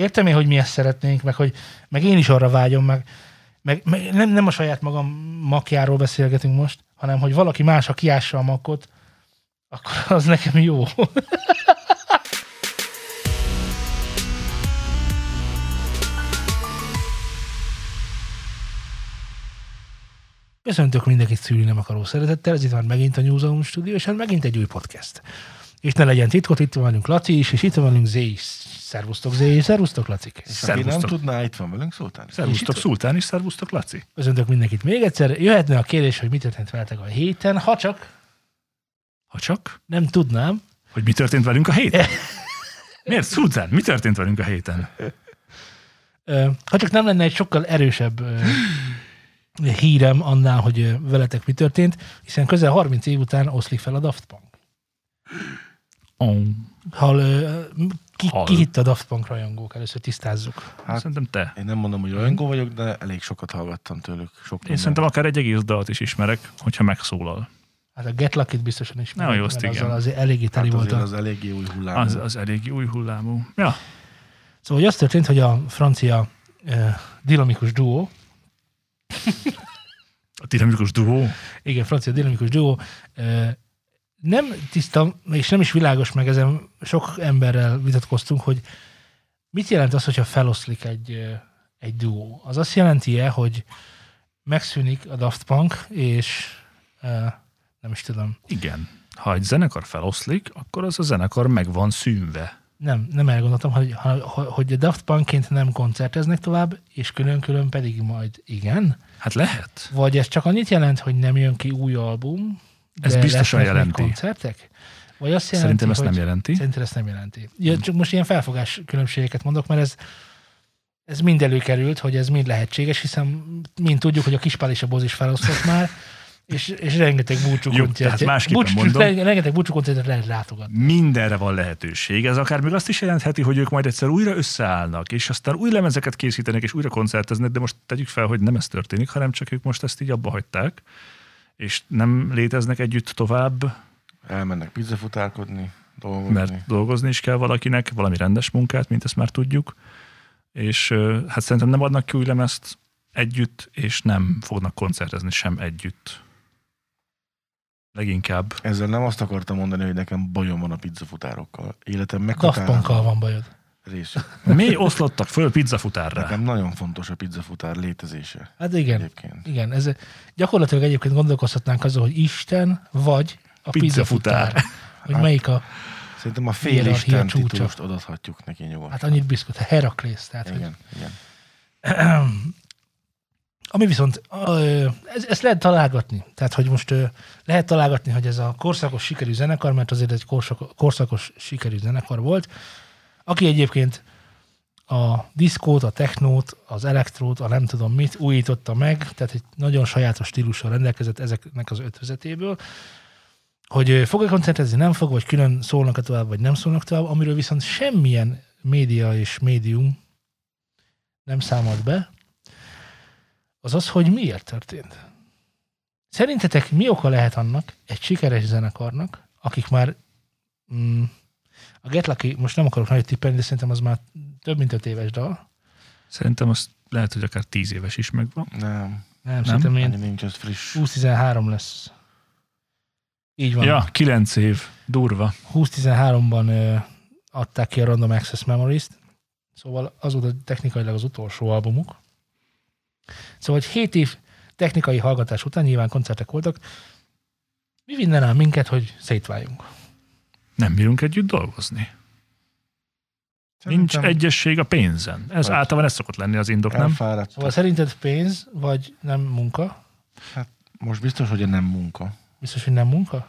értem én, hogy mi ezt szeretnénk, meg, hogy, meg én is arra vágyom, meg, meg, meg nem, nem a saját magam makjáról beszélgetünk most, hanem hogy valaki más, ha kiássa a makot, akkor az nekem jó. Köszöntök mindenkit szűrni nem akaró szeretettel, ez itt van megint a Newzone Studio, és hát megint egy új podcast. És ne legyen titkot, itt van velünk Laci is, és itt van velünk Zé is. Szervusztok Zé, szervusztok Lacik. És aki nem tudná, itt van velünk Szultán. Szervusztok Szultán is, szervusztok Laci. Köszöntök mindenkit még egyszer. Jöhetne a kérdés, hogy mi történt veletek a héten, ha csak Ha csak, nem tudnám. hogy mi történt velünk a héten? Miért, Szultán? Mi történt velünk a héten? Ha csak nem lenne egy sokkal erősebb hírem annál, hogy veletek mi történt, hiszen közel 30 év után oszlik fel a Daft Punk. Oh, Hal, ki, Hal. ki hitt a Daft Punk rajongók? Először tisztázzuk. Hát- szerintem te. Én nem mondom, hogy rajongó vagyok, de elég sokat hallgattam tőlük. Sok Én minden. szerintem akár egy egész dalt is ismerek, hogyha megszólal. Hát a Get Lucky-t biztosan is. Ne, jó, azt igen. azzal azért eléggé teli hát volt. az eléggé új hullám. Az, az elég új hullámú. Ja, Szóval hogy az történt, hogy a francia ö, dinamikus duó, a dinamikus duó. igen, francia dinamikus duó, ö, nem tiszta, és nem is világos meg ezen sok emberrel vitatkoztunk, hogy mit jelent az, hogyha feloszlik egy, egy duó. Az azt jelenti-e, hogy megszűnik a Daft Punk, és nem is tudom, Igen. Ha egy zenekar feloszlik, akkor az a zenekar meg van szűnve. nem, nem elgondoltam, hogy, hogy a Daft Punkként nem koncerteznek tovább, és külön-külön pedig majd igen. Hát lehet. Vagy ez csak annyit jelent, hogy nem jön ki új album, Ez de biztosan jelenti. koncertek? Vagy azt jelenti, Szerintem ezt nem jelenti. Szerintem ezt nem jelenti. Ja, csak most ilyen felfogás különbségeket mondok, mert ez, ez mind előkerült, hogy ez mind lehetséges, hiszen mind tudjuk, hogy a Kispál és a Boz is felosztott már, és, és rengeteg búcsú Jó, tehát másképpen mondom. Rengeteg búcsú koncertet lehet látogatni. Mindenre van lehetőség. Ez akár még azt is jelentheti, hogy ők majd egyszer újra összeállnak, és aztán új lemezeket készítenek, és újra koncerteznek, de most tegyük fel, hogy nem ez történik, hanem csak ők most ezt így abba hagyták, és nem léteznek együtt tovább, Elmennek pizzafutárkodni, dolgozni. mert dolgozni is kell valakinek, valami rendes munkát, mint ezt már tudjuk, és hát szerintem nem adnak ki új lemezt együtt, és nem fognak koncertezni sem együtt. Leginkább. Ezzel nem azt akartam mondani, hogy nekem bajom van a pizzafutárokkal. Életem Daft meghatározó Punkkal van bajod. Rész. Mi oszlottak föl pizzafutárra? Nekem nagyon fontos a pizzafutár létezése. Hát igen, Egyébként. igen. Ez, gyakorlatilag egyébként gondolkozhatnánk azon, hogy Isten vagy a Pizzafutár. pizzafutár. Hogy melyik a, Szerintem a félisten titulust odaadhatjuk neki nyugodtan. hát annyit biszkot, Heraklész. Tehát, hogy igen, igen. Ami viszont, ez, ezt lehet találgatni. Tehát, hogy most lehet találgatni, hogy ez a korszakos sikerű zenekar, mert azért egy korszak, korszakos sikerű zenekar volt, aki egyébként a diszkót, a technót, az elektrót, a nem tudom mit újította meg, tehát egy nagyon sajátos stílussal rendelkezett ezeknek az ötvözetéből, hogy fog-e koncertezni, nem fog, vagy külön szólnak tovább, vagy nem szólnak tovább, amiről viszont semmilyen média és médium nem számolt be, az az, hogy miért történt. Szerintetek mi oka lehet annak, egy sikeres zenekarnak, akik már mm, a Get Lucky, most nem akarok nagyon tippelni, de szerintem az már több mint öt éves dal. Szerintem azt lehet, hogy akár tíz éves is megvan. Nem, Nem, nem szerintem ilyen nincs, ez friss. 20-13 lesz. Így van. Ja, kilenc év. Durva. 20-13-ban ö, adták ki a Random Access Memories-t, szóval az volt technikailag az utolsó albumuk. Szóval, hogy 7 év technikai hallgatás után nyilván koncertek voltak, mi vinne minket, hogy szétváljunk? Nem bírunk együtt dolgozni. Nincs Szerintem egyesség a pénzen. Ez Vagy- általában ez szokott lenni az indok, nem? Elfáradt. Szóval szerinted pénz, vagy nem munka? Most biztos, hogy nem munka. Biztos, hogy nem munka?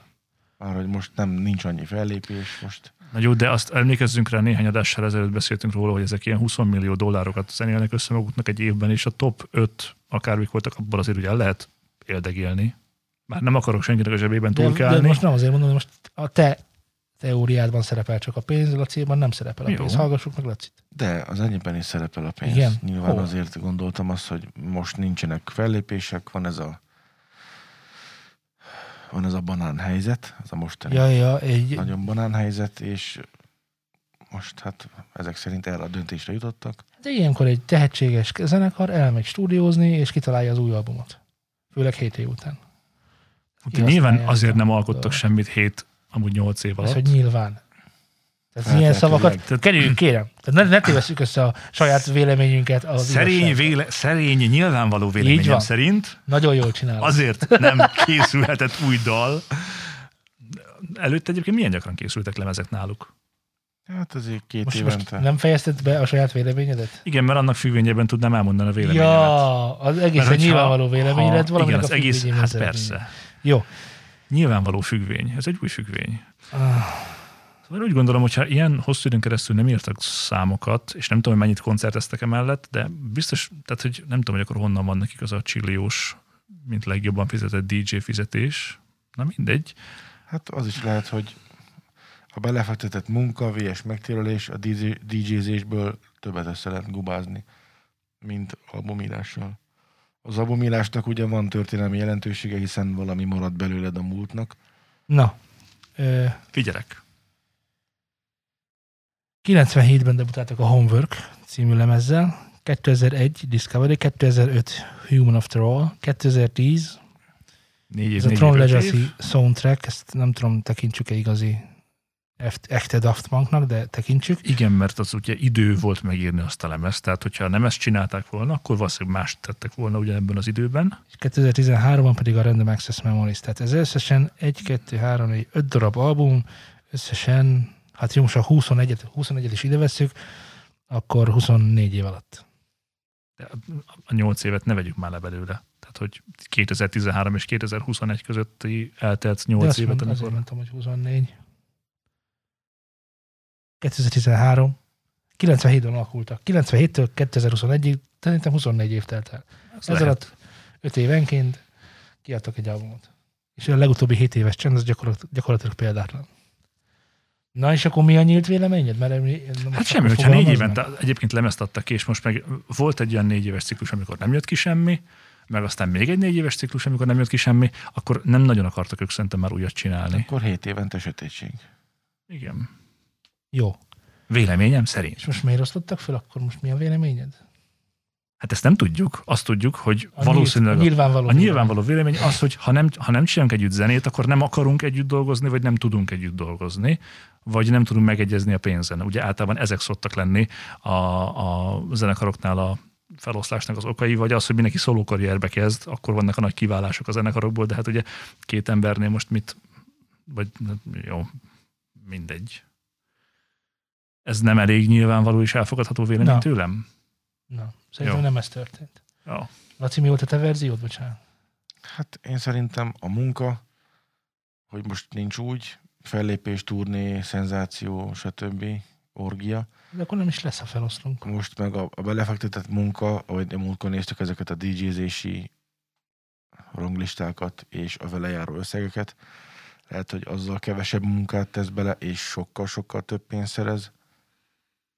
Már hogy most nem nincs annyi fellépés, most Na jó, de azt emlékezzünk rá, néhány adással ezelőtt beszéltünk róla, hogy ezek ilyen 20 millió dollárokat zenélnek össze maguknak egy évben, és a top 5 akármik voltak, abból azért ugye el lehet éldegélni. Már nem akarok senkinek a zsebében De, de túlkálni. most nem azért mondom, hogy most a te teóriádban szerepel csak a pénz, Laciban nem szerepel a Jó. pénz. Hallgassuk meg Lacit. De az ennyiben is szerepel a pénz. Igen? Nyilván Hol? azért gondoltam azt, hogy most nincsenek fellépések, van ez a van ez a banán helyzet, ez a mostani Ja, ja, egy, nagyon banán helyzet, és most hát ezek szerint erre a döntésre jutottak. De ilyenkor egy tehetséges zenekar elmegy stúdiózni, és kitalálja az új albumot. Főleg 7 év után. Úgyhogy nyilván azért nem a- alkottak semmit hét, amúgy nyolc év Az, alatt. hogy nyilván. Tehát Hát, ilyen szavakat, tényleg. kerüljünk, kérem. Tehát ne, ne tévesszük össze a saját véleményünket. Az Szerény, igazsággal. véle, szerény, nyilvánvaló Így véleményem van. szerint Nagyon jól csinálod. azért nem készülhetett új dal. Előtte egyébként milyen gyakran készültek lemezek náluk? Hát azért két Most, évente. most nem fejezted be a saját véleményedet? Igen, mert annak függvényében tudnám elmondani a véleményemet. Ja, az egészen nyilvánvaló vélemény lett, valaminek Igen, az a egész, hát persze. Jó. Nyilvánvaló függvény. Ez egy új függvény. Ah, Szóval úgy gondolom, hogyha ilyen hosszú időn keresztül nem írtak számokat, és nem tudom, hogy mennyit koncerteztek emellett, de biztos, tehát hogy nem tudom, hogy akkor honnan van nekik az a csilliós, mint legjobban fizetett DJ fizetés. Na mindegy. Hát az is lehet, hogy a belefektetett munka, VS megtérülés a DJ, DJ-zésből többet össze lehet gubázni, mint albumírással. Az albumírásnak ugye van történelmi jelentősége, hiszen valami marad belőled a múltnak. Na, ö, Figyelek. 97-ben debutáltak a Homework című lemezzel, 2001 Discovery, 2005 Human After All, 2010 Négy év, ez a négy Tron év, öt Legacy év. soundtrack, ezt nem tudom, tekintsük-e igazi echte Daft Punknak, de tekintsük. Igen, mert az ugye idő volt megírni azt a lemezt, tehát hogyha nem ezt csinálták volna, akkor valószínűleg mást tettek volna ugyanebben az időben. És 2013-ban pedig a Random Access Memories. Tehát ez összesen 1, 2, 3, 4, 5 darab album, összesen, hát jó, most ha 21-et, 21-et is ide vesszük, akkor 24 év alatt. De a nyolc évet ne vegyük már le belőle. Tehát, hogy 2013 és 2021 közötti eltelt De nyolc azt évet, mond, azért amikor... mondtam, hogy 24. 2013. 97-ben alakultak. 97-től 2021-ig, szerintem 24 év telt el. Ez alatt 5 évenként kiadtak egy albumot. És a legutóbbi 7 éves csend, az gyakorlat, gyakorlatilag példátlan. Na és akkor mi a nyílt véleményed? Mert Hát semmi, hogyha négy évente egyébként lemezt adtak ki, és most meg volt egy olyan négy éves ciklus, amikor nem jött ki semmi, meg aztán még egy négy éves ciklus, amikor nem jött ki semmi, akkor nem nagyon akartak ők szerintem már újat csinálni. Akkor 7 évente sötétség. Igen. Jó. Véleményem szerint. És most miért osztottak fel? Akkor most mi a véleményed? Hát ezt nem tudjuk. Azt tudjuk, hogy A valószínűleg nyílt, a nyilvánvaló. a nyilvánvaló vélemény az, hogy ha nem, ha nem csinálunk együtt zenét, akkor nem akarunk együtt dolgozni, vagy nem tudunk együtt dolgozni, vagy nem tudunk megegyezni a pénzen. Ugye általában ezek szoktak lenni a, a zenekaroknál a feloszlásnak az okai, vagy az, hogy mindenki szólókarrierbe kezd, akkor vannak a nagy kiválások a zenekarokból, de hát ugye két embernél most mit, vagy jó, mindegy. Ez nem elég nyilvánvaló és elfogadható vélemény Na. tőlem? Na, szerintem Jó. nem ez történt. Jó. Laci, mi volt a te verziód? Bocsánat. Hát én szerintem a munka, hogy most nincs úgy, fellépés, turné, szenzáció, stb. orgia. De akkor nem is lesz, ha feloszlunk. Most meg a, a belefektetett munka, ahogy a múltkor néztük ezeket a DJ-zési ranglistákat és a vele járó összegeket, lehet, hogy azzal kevesebb munkát tesz bele, és sokkal-sokkal több pénzt szerez.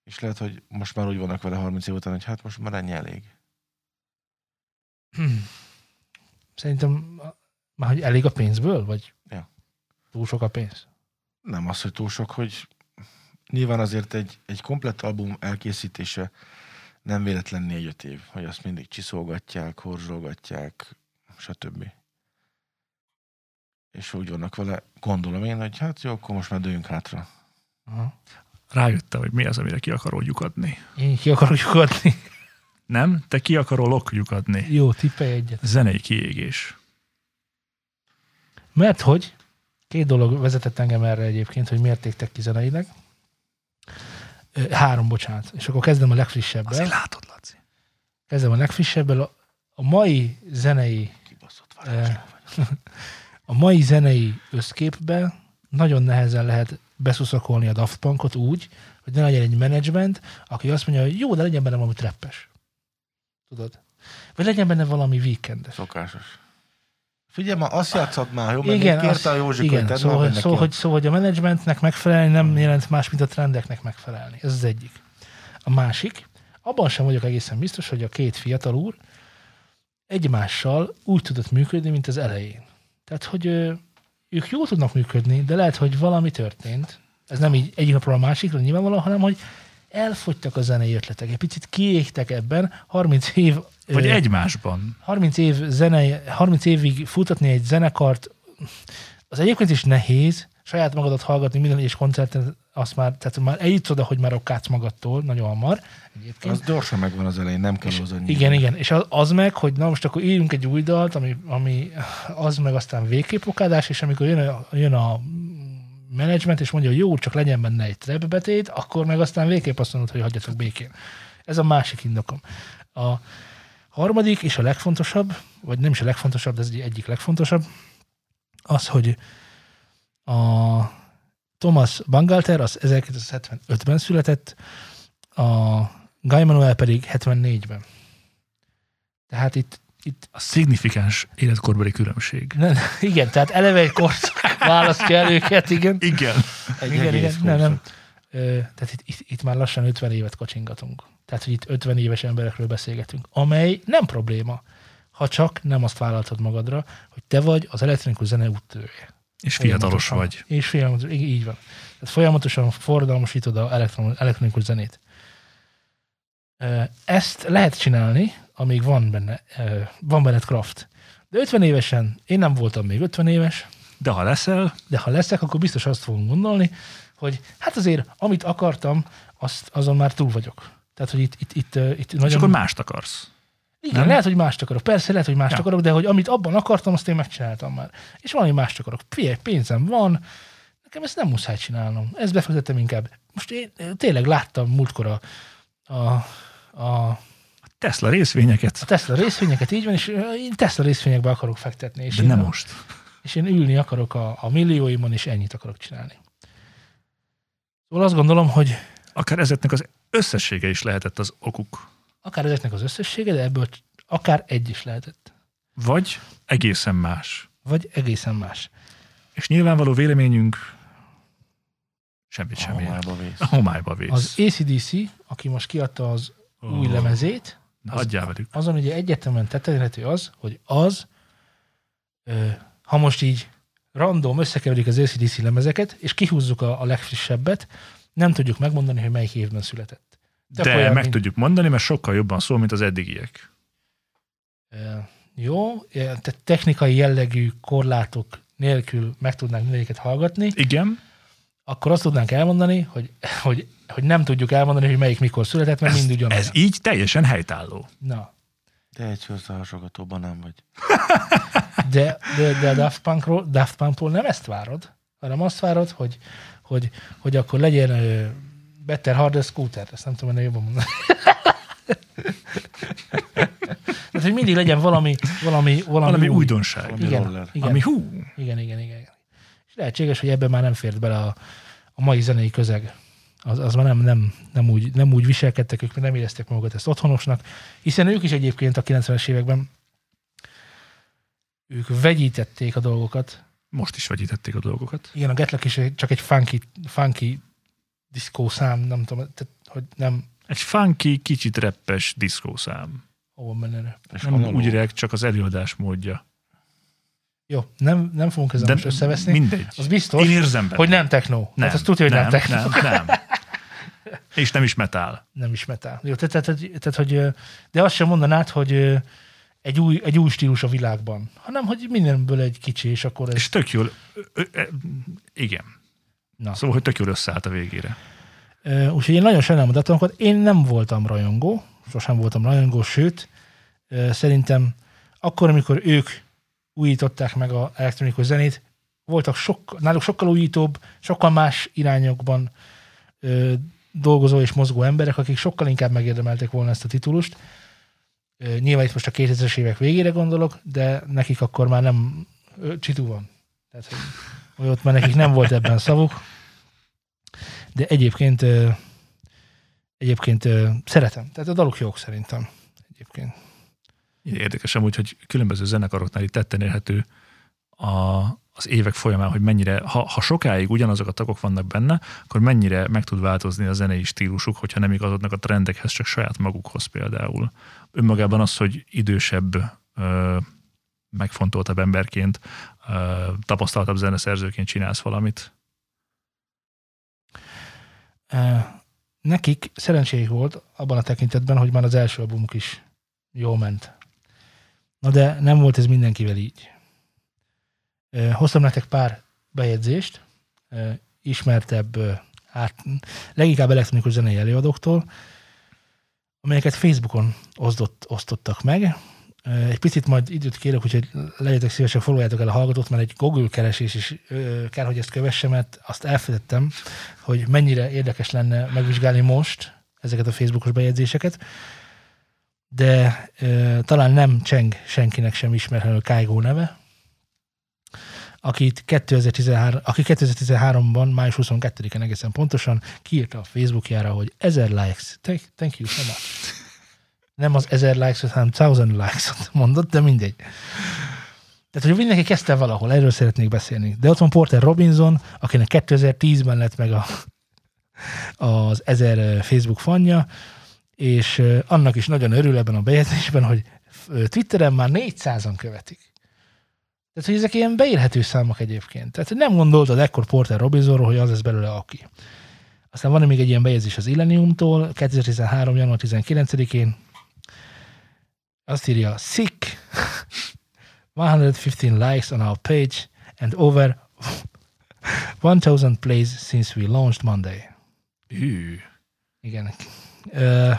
És lehet, hogy most már úgy vannak vele 30 év után, hogy hát most már ennyi elég. Hmm. Szerintem már, hogy elég a pénzből, vagy Ja. túl sok a pénz? Nem az, hogy túl sok, hogy nyilván azért egy, egy komplett album elkészítése nem véletlen négy-öt év, hogy azt mindig csiszolgatják, horzsolgatják, stb. És úgy vannak vele, gondolom én, hogy hát jó, akkor most már dőjünk hátra. Aha. Rájöttem, hogy mi az, amire ki akarod lyukadni. Én ki akarok lyukadni. Nem? Te ki akarol lyukadni. Jó, tippelj egyet. Zenei kiégés. Mert hogy két dolog vezetett engem erre egyébként, hogy miért égtek ki zeneileg. Három, bocsánat. És akkor kezdem a legfrissebbel. Azért látod, Laci. Kezdem a legfrissebbel. A- A mai zenei Kibaszott Eh, a mai zenei összképbe nagyon nehezen lehet beszuszakolni a Daft Punkot úgy, hogy ne legyen egy menedzsment, aki azt mondja, hogy jó, de legyen benne valami treppes. Tudod? Vagy legyen benne valami weekendes. Szokásos. Figyelj, ma azt játszad már, jó? Mert Igen, kérte a Józsik, igen hogy szóval, hogy, benne szóval, ki. hogy, szóval, hogy a menedzsmentnek megfelelni nem jelent más, mint a trendeknek megfelelni. Ez az egyik. A másik, abban sem vagyok egészen biztos, hogy a két fiatal úr egymással úgy tudott működni, mint az elején. Tehát, hogy ők jól tudnak működni, de lehet, hogy valami történt, Ez nem így egyik napról a másikra nyilvánvalóan, hanem hogy elfogytak a zenei ötletek. Egy picit kiégtek ebben, 30 év Vagy ö, egymásban. 30, év zene, 30 évig futatni egy zenekart, az egyébként is nehéz, saját magadat hallgatni minden egyes koncerten, azt már, tehát már eljutsz oda, hogy már okkátsz magadtól, nagyon hamar egyébként. Az gyorsan megvan az elején, nem kell hozzá Igen, igen. És az, az meg, hogy na most akkor írjunk egy új dalt, ami, ami az meg aztán végképp okádás, és amikor jön a, jön a menedzsment, és mondja, hogy jó, csak legyen benne egy trap betét, akkor meg aztán végképp azt mondod, hogy hagyjatok békén. Ez a másik indokom. A harmadik és a legfontosabb, vagy nem is a legfontosabb, de ez egy egyik legfontosabb, az, hogy a Thomas Bangalter az 1975-ben született, a Guy Manuel pedig 74-ben. Tehát itt, itt A szignifikáns életkorbeli különbség. nem, igen, tehát eleve egy korszak választja el őket, igen. Igen. Egy igen, igen, nem, nem. tehát itt, itt, itt, már lassan 50 évet kacsingatunk. Tehát, hogy itt 50 éves emberekről beszélgetünk, amely nem probléma, ha csak nem azt vállaltad magadra, hogy te vagy az elektronikus zene úttörője. És fiatalos vagy. És folyamatosan, így, van. Tehát folyamatosan forradalmasítod a elektron, elektronikus zenét. Ezt lehet csinálni, amíg van benne, van benned craft. De 50 évesen, én nem voltam még 50 éves, De ha leszel, de ha leszek, akkor biztos azt fogom gondolni, hogy hát azért, amit akartam, azt, azon már túl vagyok. Tehát, hogy itt, itt, itt, itt és nagyon... akkor mást akarsz. Igen, Nem? lehet, hogy mást akarok. Persze, lehet, hogy mást Ja. akarok, de hogy amit abban akartam, azt én megcsináltam már. És valami mást akarok. Figyelj, pénzem van, nekem ezt nem muszáj csinálnom. Ezt befektetem inkább. Most én ö, tényleg láttam múltkor a, a, a, Tesla részvényeket, a Tesla részvényeket, így van, és ö, én Tesla részvényekbe akarok fektetni. És de nem a- most. és én ülni akarok a, a millióimon, és ennyit akarok csinálni. Szóval azt gondolom, hogy Akár ezeknek az összessége is lehetett az okuk. Akár ezeknek az összessége, de ebből akár egy is lehetett. Vagy egészen más. Vagy egészen más. És nyilvánvaló véleményünk semmit sem ér. homályba vész. A homályba vész. Az ACDC, aki most kiadta az új lemezét, Na, Adjál velük. azon ugye egyetemen tetelhető az, hogy az, ö, ha most így random összekeverik az ACDC lemezeket, és kihúzzuk a, a legfrissebbet, nem tudjuk megmondani, hogy melyik évben született. De, olyan, meg tudjuk mondani, mert sokkal jobban szól, mint az eddigiek. Jó, tehát technikai jellegű korlátok nélkül meg tudnánk mindegyiket hallgatni, Igen, akkor azt tudnánk elmondani, hogy, hogy, hogy nem tudjuk elmondani, hogy melyik mikor született, mert ez, mind ugyanaz. ez így teljesen helytálló. Na, De egy összehasongatóban nem vagy. de, de, de a Daft, Punkról, Daft Punkról nem ezt várod, hanem azt várod, hogy, hogy, hogy akkor legyen Better Harder Scooter, ezt nem tudom ennél jobban mondani. Tehát, hogy mindig legyen valami, valami, valami, Valami új. újdonság. Valami Igen, roller. igen, Ami hú, igen, igen, igen. És lehetséges, hogy ebben már nem fért bele a, a mai zenei közeg. Az, az már nem, nem, nem, úgy, nem úgy viselkedtek, ők nem érezték magukat ezt otthonosnak, hiszen ők is egyébként a 90-es években ők vegyítették a dolgokat. most is vegyítették a dolgokat. Igen, a Getlek is csak egy funky, funky diszkó szám, nem tudom, tehát, hogy nem Egy funky, kicsit reppes diszkószám. hova menene. És Nem analóg. úgy direkt, csak az előadás módja. Jó, nem, nem fogunk ezzel most összeveszni. mindegy. Az biztos, Én érzem benne. hogy nem techno. nem, Hát azt tudja, hogy nem, nem techno. nem, nem. És nem is metál. nem is metál. Jó, tehát, tehát, tehát, hogy, de azt sem mondanád, hogy egy új, egy új stílus a világban, hanem hogy mindenből egy kicsi, és akkor ez... És tök jól, ö, ö, ö, igen. Na. Szóval, hogy tök jól összeállt a végére. Ö, Úgyhogy én nagyon sajnálom a datonokat. Én nem voltam rajongó, sosem voltam rajongó, sőt, ö, szerintem akkor, amikor ők újították meg a elektronikus zenét, voltak sok, náluk sokkal újítóbb, sokkal más irányokban ö, dolgozó és mozgó emberek, akik sokkal inkább megérdemelték volna ezt a titulust. Ö, nyilván itt most a 2000-es évek végére gondolok, de nekik akkor már nem ö, csitu van. Tehát, hogy, hogy ott már nekik nem volt ebben szavuk. De egyébként egyébként szeretem. Tehát a dalok jók szerintem. Egyébként. Érdekes amúgy, hogy különböző zenekaroknál itt tetten érhető a, az évek folyamán, hogy mennyire, ha, ha sokáig ugyanazok a tagok vannak benne, akkor mennyire meg tud változni a zenei stílusuk, hogyha nem igazodnak a trendekhez, csak saját magukhoz például. Önmagában az, hogy idősebb, megfontoltabb emberként, tapasztaltabb zeneszerzőként csinálsz valamit, nekik szerencséjük volt abban a tekintetben, hogy már az első albumuk is jól ment. Na de nem volt ez mindenkivel így. Hoztam nektek pár bejegyzést, ismertebb, át, leginkább elektronikus zenei előadóktól, amelyeket Facebookon osztott, osztottak meg. Egy picit majd időt kérek, úgyhogy legyetek szívesek, foglaljátok el a hallgatót, mert egy Google keresés is kell, hogy ezt kövesse, mert azt elfelejtettem, hogy mennyire érdekes lenne megvizsgálni most ezeket a Facebookos bejegyzéseket, de ö, talán nem cseng senkinek sem ismerhető Kaigo neve, akit 2013, aki 2013-ban, május 22-en egészen pontosan kiírta a Facebookjára, hogy 1000 likes. Thank you so much. Nem az 1000 likes, hanem 1000 likes mondott, de mindegy. Tehát, hogy mindenki kezdte valahol, erről szeretnék beszélni. De ott van Porter Robinson, akinek 2010-ben lett meg a, az 1000 Facebook fanja, és annak is nagyon örül ebben a bejegyzésben, hogy Twitteren már 400-an követik. Tehát, hogy ezek ilyen beérhető számok egyébként. Tehát hogy nem gondoltad ekkor Porter Robinsonról, hogy az lesz belőle aki. Aztán van még egy ilyen bejegyzés az Illeniumtól, 2013. január 19-én. Azt írja, sick, 115 likes on our page, and over 1000 plays since we launched Monday. Hű. Igen. Ö,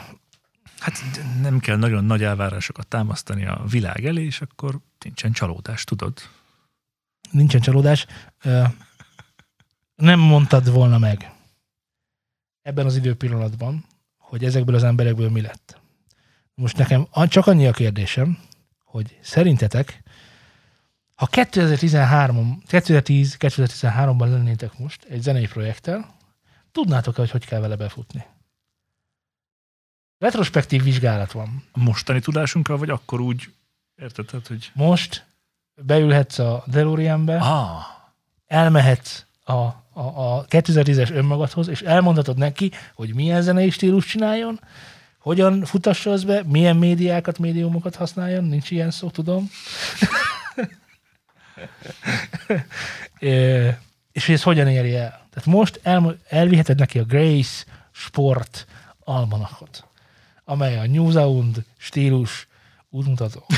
Hát nem kell nagyon nagy elvárásokat támasztani a világ elé, és akkor nincsen csalódás, tudod? nincsen csalódás. Ö, nem mondtad volna meg ebben az időpillanatban, hogy ezekből az emberekből mi lett. Most nekem csak annyi a kérdésem, hogy szerintetek, ha 2013, 2010-2013-ban lennétek most egy zenei projekttel, tudnátok-e, hogy hogy kell vele befutni? Retrospektív vizsgálat van. A mostani tudásunkkal, vagy akkor úgy, érted, tehát, hogy Most beülhetsz a DeLoreanbe, ah, elmehetsz a, a, a 2010-es önmagadhoz, és elmondhatod neki, hogy milyen zenei stílus csináljon, hogyan futassa az be, milyen médiákat, médiumokat használjon, nincs ilyen szó, tudom. És hogy ez hogyan éri el. Tehát most el, elviheted neki a Grace Sport almanakot, amely a New Sound stílus útmutató.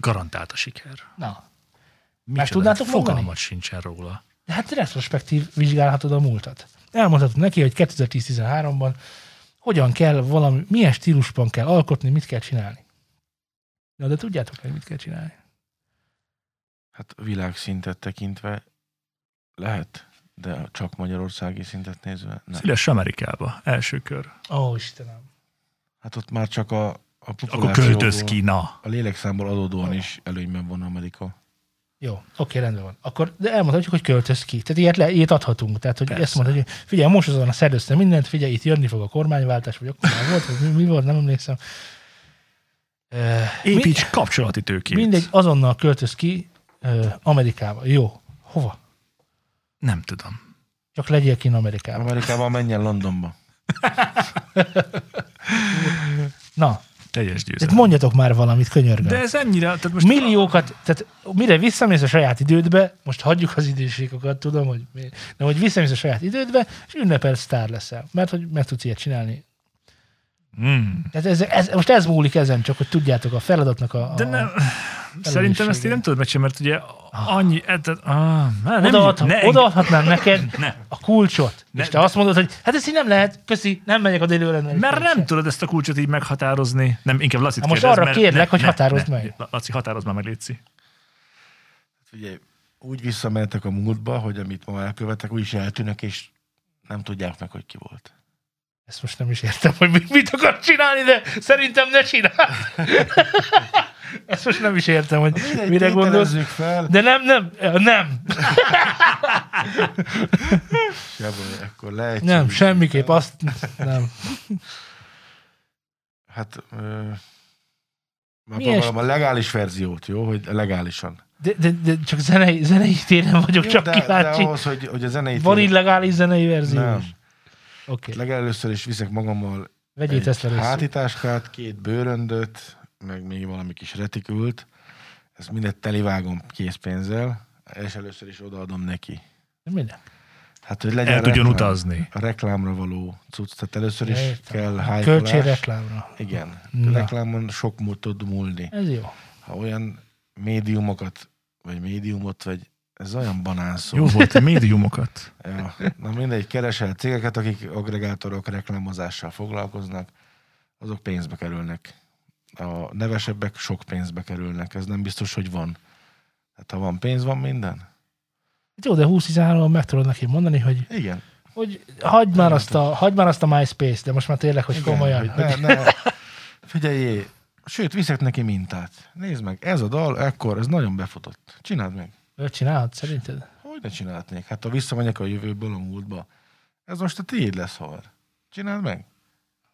garantált a siker. Na, Micsoda, tudnátok Fogalmat mondani? sincsen róla. De hát retrospektív vizsgálhatod a múltat. Elmondhatod neki, hogy 2010-13-ban hogyan kell valami, milyen stílusban kell alkotni, mit kell csinálni. Na, de tudjátok, hogy mit kell csinálni. Hát világszintet tekintve lehet, de csak magyarországi szintet nézve nem. Szíves Amerikába, első kör. Ó, Istenem. Hát ott már csak a, a Akkor költöz ki, na. A lélekszámból adódóan is előnyben van Amerika. Jó, oké, rendben van. Akkor de elmondhatjuk, hogy költöz ki. Tehát ilyet, le, ilyet adhatunk. Tehát, hogy Persze. ezt mondod, hogy figyelj, most azon a szerdözte mindent, figyelj, itt jönni fog a kormányváltás, vagy akkor már volt, vagy mi, mi volt, nem emlékszem. Építs kapcsolati tőkét. Mindegy, azonnal költöz ki ö, Amerikába. Jó. Hova? Nem tudom. Csak legyél kint Amerikában. Amerikában menjen Londonba. Na, Teljes tehát győzelem. mondjatok már valamit, könyörgöm. De ez ennyire, tehát most Milliókat, tehát mire visszamész a saját idődbe, most hagyjuk az időségokat, tudom, hogy mi, de hogy visszamész a saját idődbe, és ünnepel sztár leszel. Mert hogy meg tudsz ilyet csinálni. Mm. Tehát ez, ez, most ez múlik ezen, csak hogy tudjátok a feladatnak a... a De nem, szerintem ezt én nem tudod megcsinálni, mert ugye annyi, e, tehát, ah, nem, Odaadhat, ne, odaadhatnám neked ne, a kulcsot, Ne- és te azt mondod, hogy hát ezt így nem lehet, köszi, nem megyek a délőre. mert nem tudod ezt a kulcsot így meghatározni. Nem, inkább Lacit Hát most kérdezz, arra mert- kérlek, hogy határozd ne, meg. Laci, határozd már meg, Léci. Ugye úgy visszamentek a múltba, hogy amit ma elkövetek, úgy is eltűnnek, és nem tudják meg, hogy ki volt. Ezt most nem is értem, hogy mit, akar csinálni, de szerintem ne csinálj. Ezt most nem is értem, hogy Mindegy, mire gondolsz. fel. De nem, nem, nem, Seboly, akkor lehet. nem, semmiképp azt nem. Hát, ö, már Milyen próbálom a legális verziót, jó? Hogy legálisan. De, de, de csak zenei, zenei téren vagyok Jó, csak de, de kíváncsi. ahhoz, hogy, hogy a zenei Van illegális zenei verzió Nem. is? Oké, okay. Legelőször is viszek magammal vegyél egy ezt először. hátitáskát, két bőröndöt, meg még valami kis retikült. Ezt mindet telivágom készpénzzel, és először is odaadom neki. Minden. Hát, hogy legyen El tudjon reklám. utazni. A reklámra való cucc. Tehát először is Értem. kell hype Költségreklámra. Igen. Na. Reklámon sok múlt tud múlni. Ez jó. Ha olyan médiumokat, vagy médiumot, vagy ez olyan banán szó. Jó volt a médiumokat. Ja. Na mindegy, keresel cégeket, akik agregátorok reklámozással foglalkoznak, azok pénzbe kerülnek. A nevesebbek sok pénzbe kerülnek, ez nem biztos, hogy van. Hát ha van pénz, van minden? Jó, de 20-13-ban meg tudod neki mondani, hogy, Igen. hogy hagyd, már azt a, hagyd már azt a MySpace, de most már tényleg, hogy Igen, komolyan. Hogy ne, ne. Figyeljé, sőt, viszek neki mintát. Nézd meg, ez a dal, ekkor, ez nagyon befutott. Csináld meg. Hogy csinálod, szerinted? Hogy ne csinálhatnék? Hát ha visszamegyek a jövőből a múltba, ez most a tiéd lesz, haver. Csináld meg.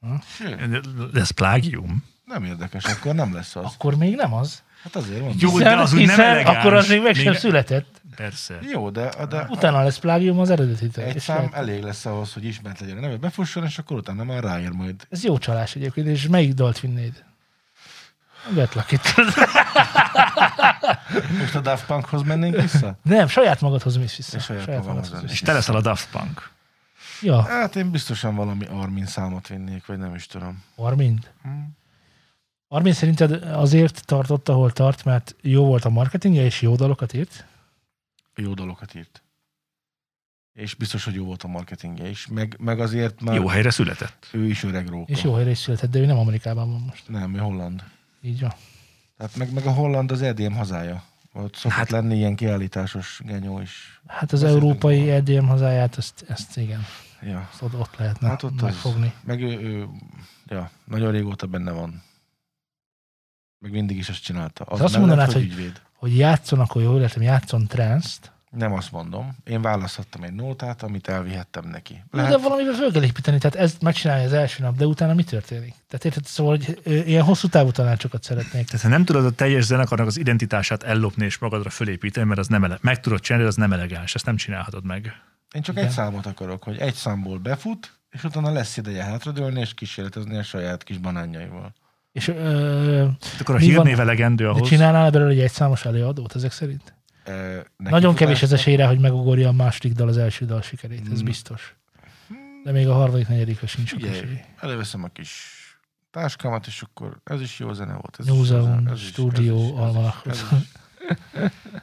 Hm. Sőt, De ez plágium. nem érdekes, akkor nem lesz az. Akkor még nem az. Hát azért mondom. Jó, de az úgy nem hiszen elegáns. akkor az még meg sem Még- született. Persze. Jó, de, de Utána lesz plágium az eredetitől. egy szám lehet- elég lesz ahhoz, hogy ismert legyen a neve, befusson, és akkor utána már ráér majd. Ez jó csalás egyébként, és melyik dalt vinnéd? Get lucky. Most a Daft Punkhoz mennénk vissza? Nem, saját magadhoz mész vissza. És saját magamhoz magadhoz mennék. És te leszel a Daft Punk. Ja, Hát én biztosan valami Armin számot vinnék, vagy nem is tudom. Armin. Hm? Armin szerinted azért tartott, ahol tart, mert jó volt a marketingje, és jó dalokat írt? Jó dalokat írt. És biztos, hogy jó volt a marketingje is. Meg, meg azért már Jó helyre született. ő is öreg róka. És jó helyre is született, de ő nem Amerikában van most. Nem, ő holland. Így van. Tehát meg, meg a holland az EDM hazája. Ott szokott hát, lenni ilyen kiállításos genyó is. Hát az Beszéltünk európai róla. EDM hazáját, ezt, ezt igen, Ja. azt ott, ott lehetne Hát ott az- megfogni. Meg ő, ő, ja, nagyon régóta benne van. Meg mindig is ezt csinálta. Az azt mondanád, hogy, hogy- ügyvéd. Hogy játszon, akkor jól értem, játszon trance Nem azt mondom. Én választhattam egy nótát, amit elvihettem neki. de Lehet, valamivel föl kell építeni, tehát ezt megcsinálja az első nap, de utána mi történik? Tehát érted, szóval, hogy ilyen hosszú távú tanácsokat szeretnék. Tehát ha nem tudod a teljes zenekarnak az identitását ellopni és magadra fölépíteni, mert az nem ele- meg tudod csinálni, de az nem elegáns, ezt nem csinálhatod meg. én csak Igen. egy számot akarok, hogy egy számból befut, és utána lesz ideje hátradőlni és kísérletezni a saját kis banánjaival. És ö, Hát akkor a hírnév elegendő de ahhoz. csinálnál belőle egy egyszámos előadót ezek szerint? Neki Nagyon kevés az esélyre, hogy megugorja a második dal az első dal sikerét, ez Hmm. biztos. De még a harmadik, negyedikre sincs sok esély. előveszem a kis táskámat, és akkor ez is jó zene volt. Ez New is ez is- almanakhoz.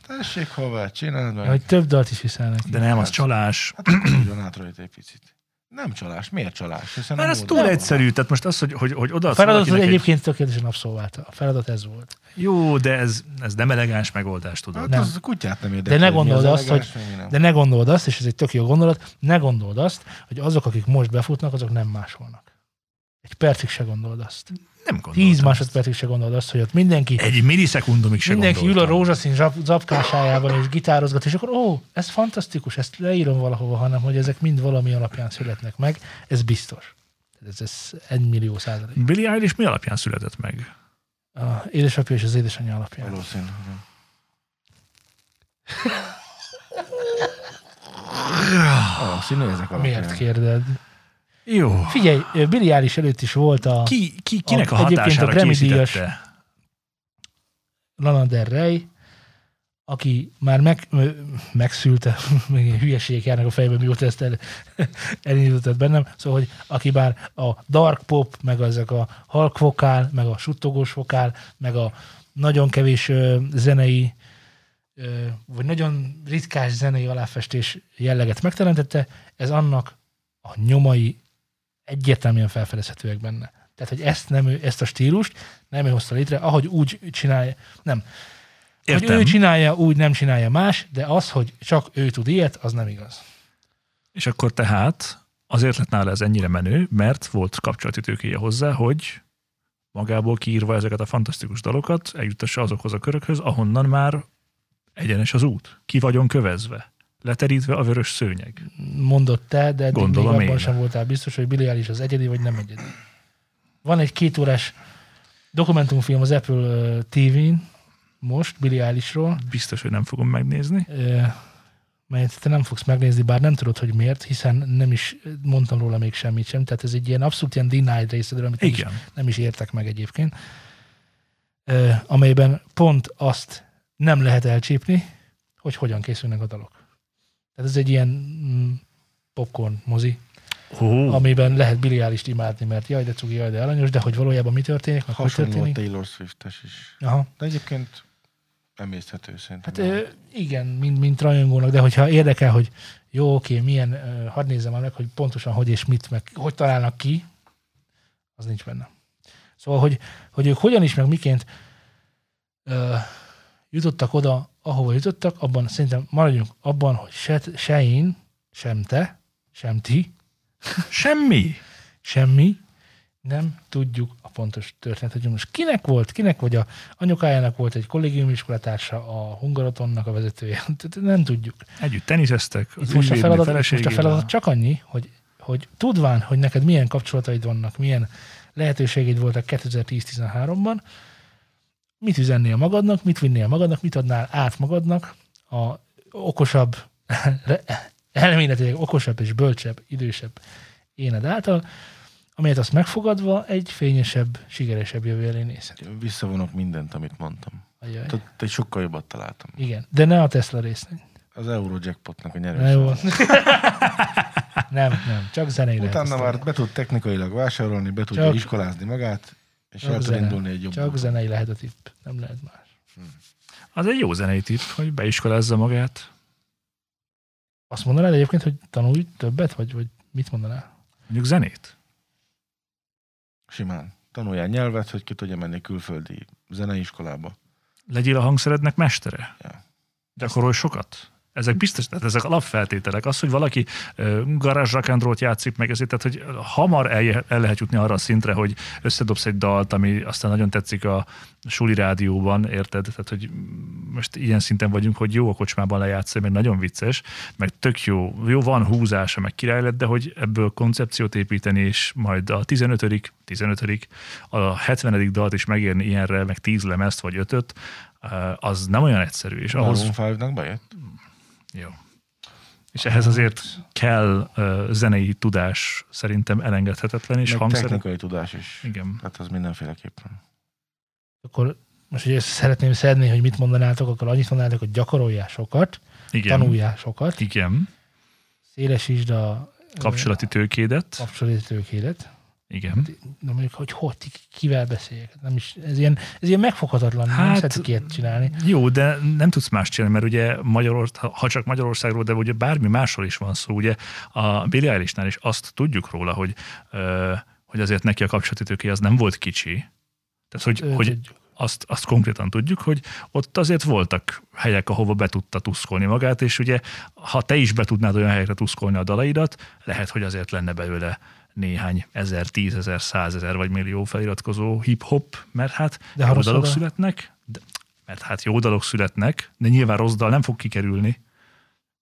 Tessék, hová, csináld meg. Hogy több dalt is viszel neki. De nem, az Hát. csalás. Hát akkor egy picit. Nem csalás. Miért csalás? Hiszen Mert a ez túl van. egyszerű, tehát most az, hogy, hogy, hogy A odaadsz feladat az valakinek egyébként tökéletesen abszolválta. A feladat ez volt. Egy... Jó, de ez, ez nem elegáns megoldás, tudod. Hát Nem. az a kutyát nem érdekel. De ne hogy gondold az azt, elegáns, nem. De ne gondold azt, és ez egy tök jó gondolat, ne gondold azt, hogy azok, akik most befutnak, azok nem másolnak. Egy percig se gondold azt. Nem gondoltam. Tíz másodpercig se gondold azt, hogy ott mindenki, Egy millisekundumig se mindenki ül a gondoltam. rózsaszín zsap, zapkásájával és gitározgat, és akkor ó, ez fantasztikus, ezt leírom valahova, hanem hogy ezek mind valami alapján születnek meg, ez biztos. Ez, ez egy millió százalék. Billy Eilish mi alapján született meg? A édesapja és az édesanyja alapján. Valószínű. Valószínű ezek alapján. Miért kérded? Jó. Figyelj, Billy Eilish előtt is volt a Ki, ki, kinek a, A- egyébként hatására a Grammy készítette? Lana Del Rey, aki már meg, megszülte, még hülyeségek járnak a fejben, mióta ezt el, elindított bennem, szóval, hogy aki már a dark pop, meg ezek a halk vokál, meg a suttogós vokál, meg a nagyon kevés ö, zenei, ö, vagy nagyon ritkás zenei aláfestés jelleget megteremtette, ez annak a nyomai egyértelműen felfedezhetőek benne. Tehát, hogy ezt, nem ő, ezt a stílust nem ő hozta létre, ahogy úgy csinálja, nem, Értem. hogy ő csinálja, úgy nem csinálja más, de az, hogy csak ő tud ilyet, az nem igaz. És akkor tehát azért lett nála ez ennyire menő, mert volt kapcsolati tőkéje hozzá, hogy magából kiírva ezeket a fantasztikus dalokat, eljuttassa azokhoz a körökhöz, ahonnan már egyenes az út. Ki vagyon kövezve. Leterítve a vörös szőnyeg. Mondott te, de Gondolom még abban sem voltál biztos, hogy Billy Eilish az egyedi, vagy nem egyedi. Van egy két órás dokumentumfilm az Apple TV-n, most Billy Eilishról, Biztos, hogy nem fogom megnézni. melyet te nem fogsz megnézni, bár nem tudod, hogy miért, hiszen nem is mondtam róla még semmit sem, tehát ez egy ilyen abszolút ilyen denied részedről, amit nem is, Igen. nem is értek meg egyébként, amelyben pont azt nem lehet elcsípni, hogy hogyan készülnek a dalok. Tehát ez egy ilyen mm, popcorn mozi, Hú, amiben lehet biliálist imádni, mert jaj, de cugi, jaj, de aranyos, de hogy valójában mi történik, meg hogy Hasonló a történik. Taylor Swift-es is. Aha. De egyébként emészthető szerintem. Hát ö, igen, mint, mint rajongónak, de hogyha érdekel, hogy jó, oké, milyen, ö, hadd nézzem meg, hogy pontosan hogy és mit, meg hogy találnak ki, az nincs benne. Szóval, hogy, hogy ők hogyan is, meg miként ö, jutottak oda, ahova jutottak, abban szerintem maradjunk abban, hogy se, se én, sem te, sem ti, semmi. semmi, nem tudjuk a pontos történetet, hogy most kinek volt, kinek vagy a anyukájának volt egy kollégium iskolatársa, a Hungarotonnak a vezetője, nem tudjuk. Együtt teniszeztek, Itt az most a, feladat, most a feladat csak annyi, hogy, hogy tudván, hogy neked milyen kapcsolataid vannak, milyen lehetőségeid voltak 2010-13-ban, mit üzennél magadnak, mit vinnél magadnak, mit adnál át magadnak a okosabb, elméletileg okosabb és bölcsebb, idősebb éned által, amelyet azt megfogadva egy fényesebb, sikeresebb jövő elé nézhet. Visszavonok mindent, amit mondtam. Ajaj. Tehát egy sokkal jobbat találtam. Igen, de ne a Tesla résznél. Az Eurojackpotnak a nyerős. jó. nem, nem, csak zenei lehet Utána már be tud technikailag vásárolni, be tudja Csak- iskolázni magát, és Csak el tud zene. indulni egy jobb Csak zenei lehet a tipp, nem lehet más. Az egy jó zenei tipp, hogy beiskolázza magát. Azt mondanád egyébként, hogy tanulj többet, vagy, vagy mit mondanál? Mondjuk zenét. Simán. Tanuljál nyelvet, hogy ki tudja menni külföldi zeneiskolába. Legyél a hangszerednek mestere. Ja. Gyakorolj sokat. Ezek biztos, tehát ezek alapfeltételek. Az, hogy valaki garázs rock and roll-t játszik meg, ezért, tehát, hogy hamar el, el lehet jutni arra a szintre, hogy összedobsz egy dalt, ami aztán nagyon tetszik a suli rádióban, érted? Tehát, hogy most ilyen szinten vagyunk, hogy jó a kocsmában lejátszani, meg nagyon vicces, meg tök jó, jó van húzása, meg király lett, de hogy ebből koncepciót építeni, és majd a 15 15 a 70 dalt is megérni ilyenre, meg 10 lemezt, vagy 5 az nem olyan egyszerű, és ahhoz Maroon 5-nak bejött? Jó. És ehhez azért kell uh, zenei tudás szerintem elengedhetetlen, és Meg hangszer... technikai tudás is. Igen. Hát az mindenféleképpen. Akkor most, hogy ezt szeretném szedni, hogy mit mondanátok, akkor annyit mondanátok, hogy gyakorolják sokat, Igen. tanuljál sokat, Igen. szélesítsd a Kapcsolati tőkédet. kapcsolati tőkédet. Igen. Na mondjuk, hogy hogy ki- kivel beszéljek. Nem is, ez, ilyen, ez ilyen megfoghatatlan, hát, nem Hát- szeretik ilyet csinálni. Jó, de nem tudsz más csinálni, mert ugye Magyarország, ha csak Magyarországról, de ugye bármi másról is van szó, ugye a Billie Eilishnél is azt tudjuk róla, hogy, hogy azért neki a kapcsolati tőké az nem volt kicsi. Tehát, hogy, Ö, hogy azt, azt konkrétan tudjuk, hogy ott azért voltak helyek, ahova be tudta tuszkolni magát, és ugye, ha te is be tudnád olyan helyekre tuszkolni a dalaidat, lehet, hogy azért lenne belőle néhány ezer, tízezer, százezer vagy millió feliratkozó hip-hop, mert hát De jó dalok oda- születnek, de, mert hát jó dalok születnek, de nyilván rossz dal nem fog kikerülni.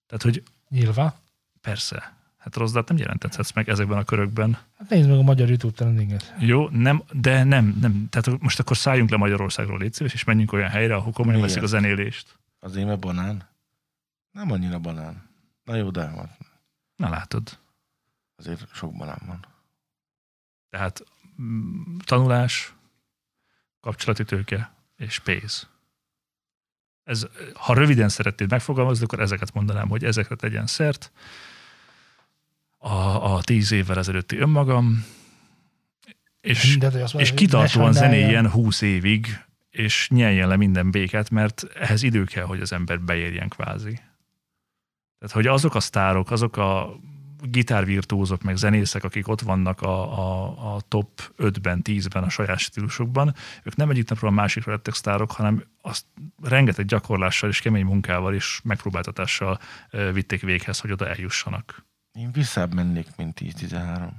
Tehát, hogy Nyilván. persze, hát rossz dalt nem jelentethetsz meg ezekben a körökben. Hát nézd meg a magyar YouTube trendinget. Jó, nem, de nem, nem. Tehát most akkor szálljunk le Magyarországról, légy szíves, és menjünk olyan helyre, ahol komolyan veszik a zenélést. Az éme banán? Nem annyira banán. Na jó, de van. Na látod. Azért sok banán van. Tehát mm, tanulás, kapcsolati tőke és pénz. Ez, ha röviden szeretnéd megfogalmazni, akkor ezeket mondanám, hogy ezekre tegyen szert. A, a tíz évvel ezelőtti önmagam, és, De, azt és kitartóan zenéjen húsz évig, és nyeljen le minden békát, mert ehhez idő kell, hogy az ember beérjen kvázi. Tehát, hogy azok a sztárok, azok a gitárvirtuózok, meg zenészek, akik ott vannak a, a, a top 5-ben, 10-ben a saját stílusokban, ők nem egyik napról a másikra lettek sztárok, hanem azt rengeteg gyakorlással és kemény munkával és megpróbáltatással vitték véghez, hogy oda eljussanak. Én visszább mennék, mint 10-13.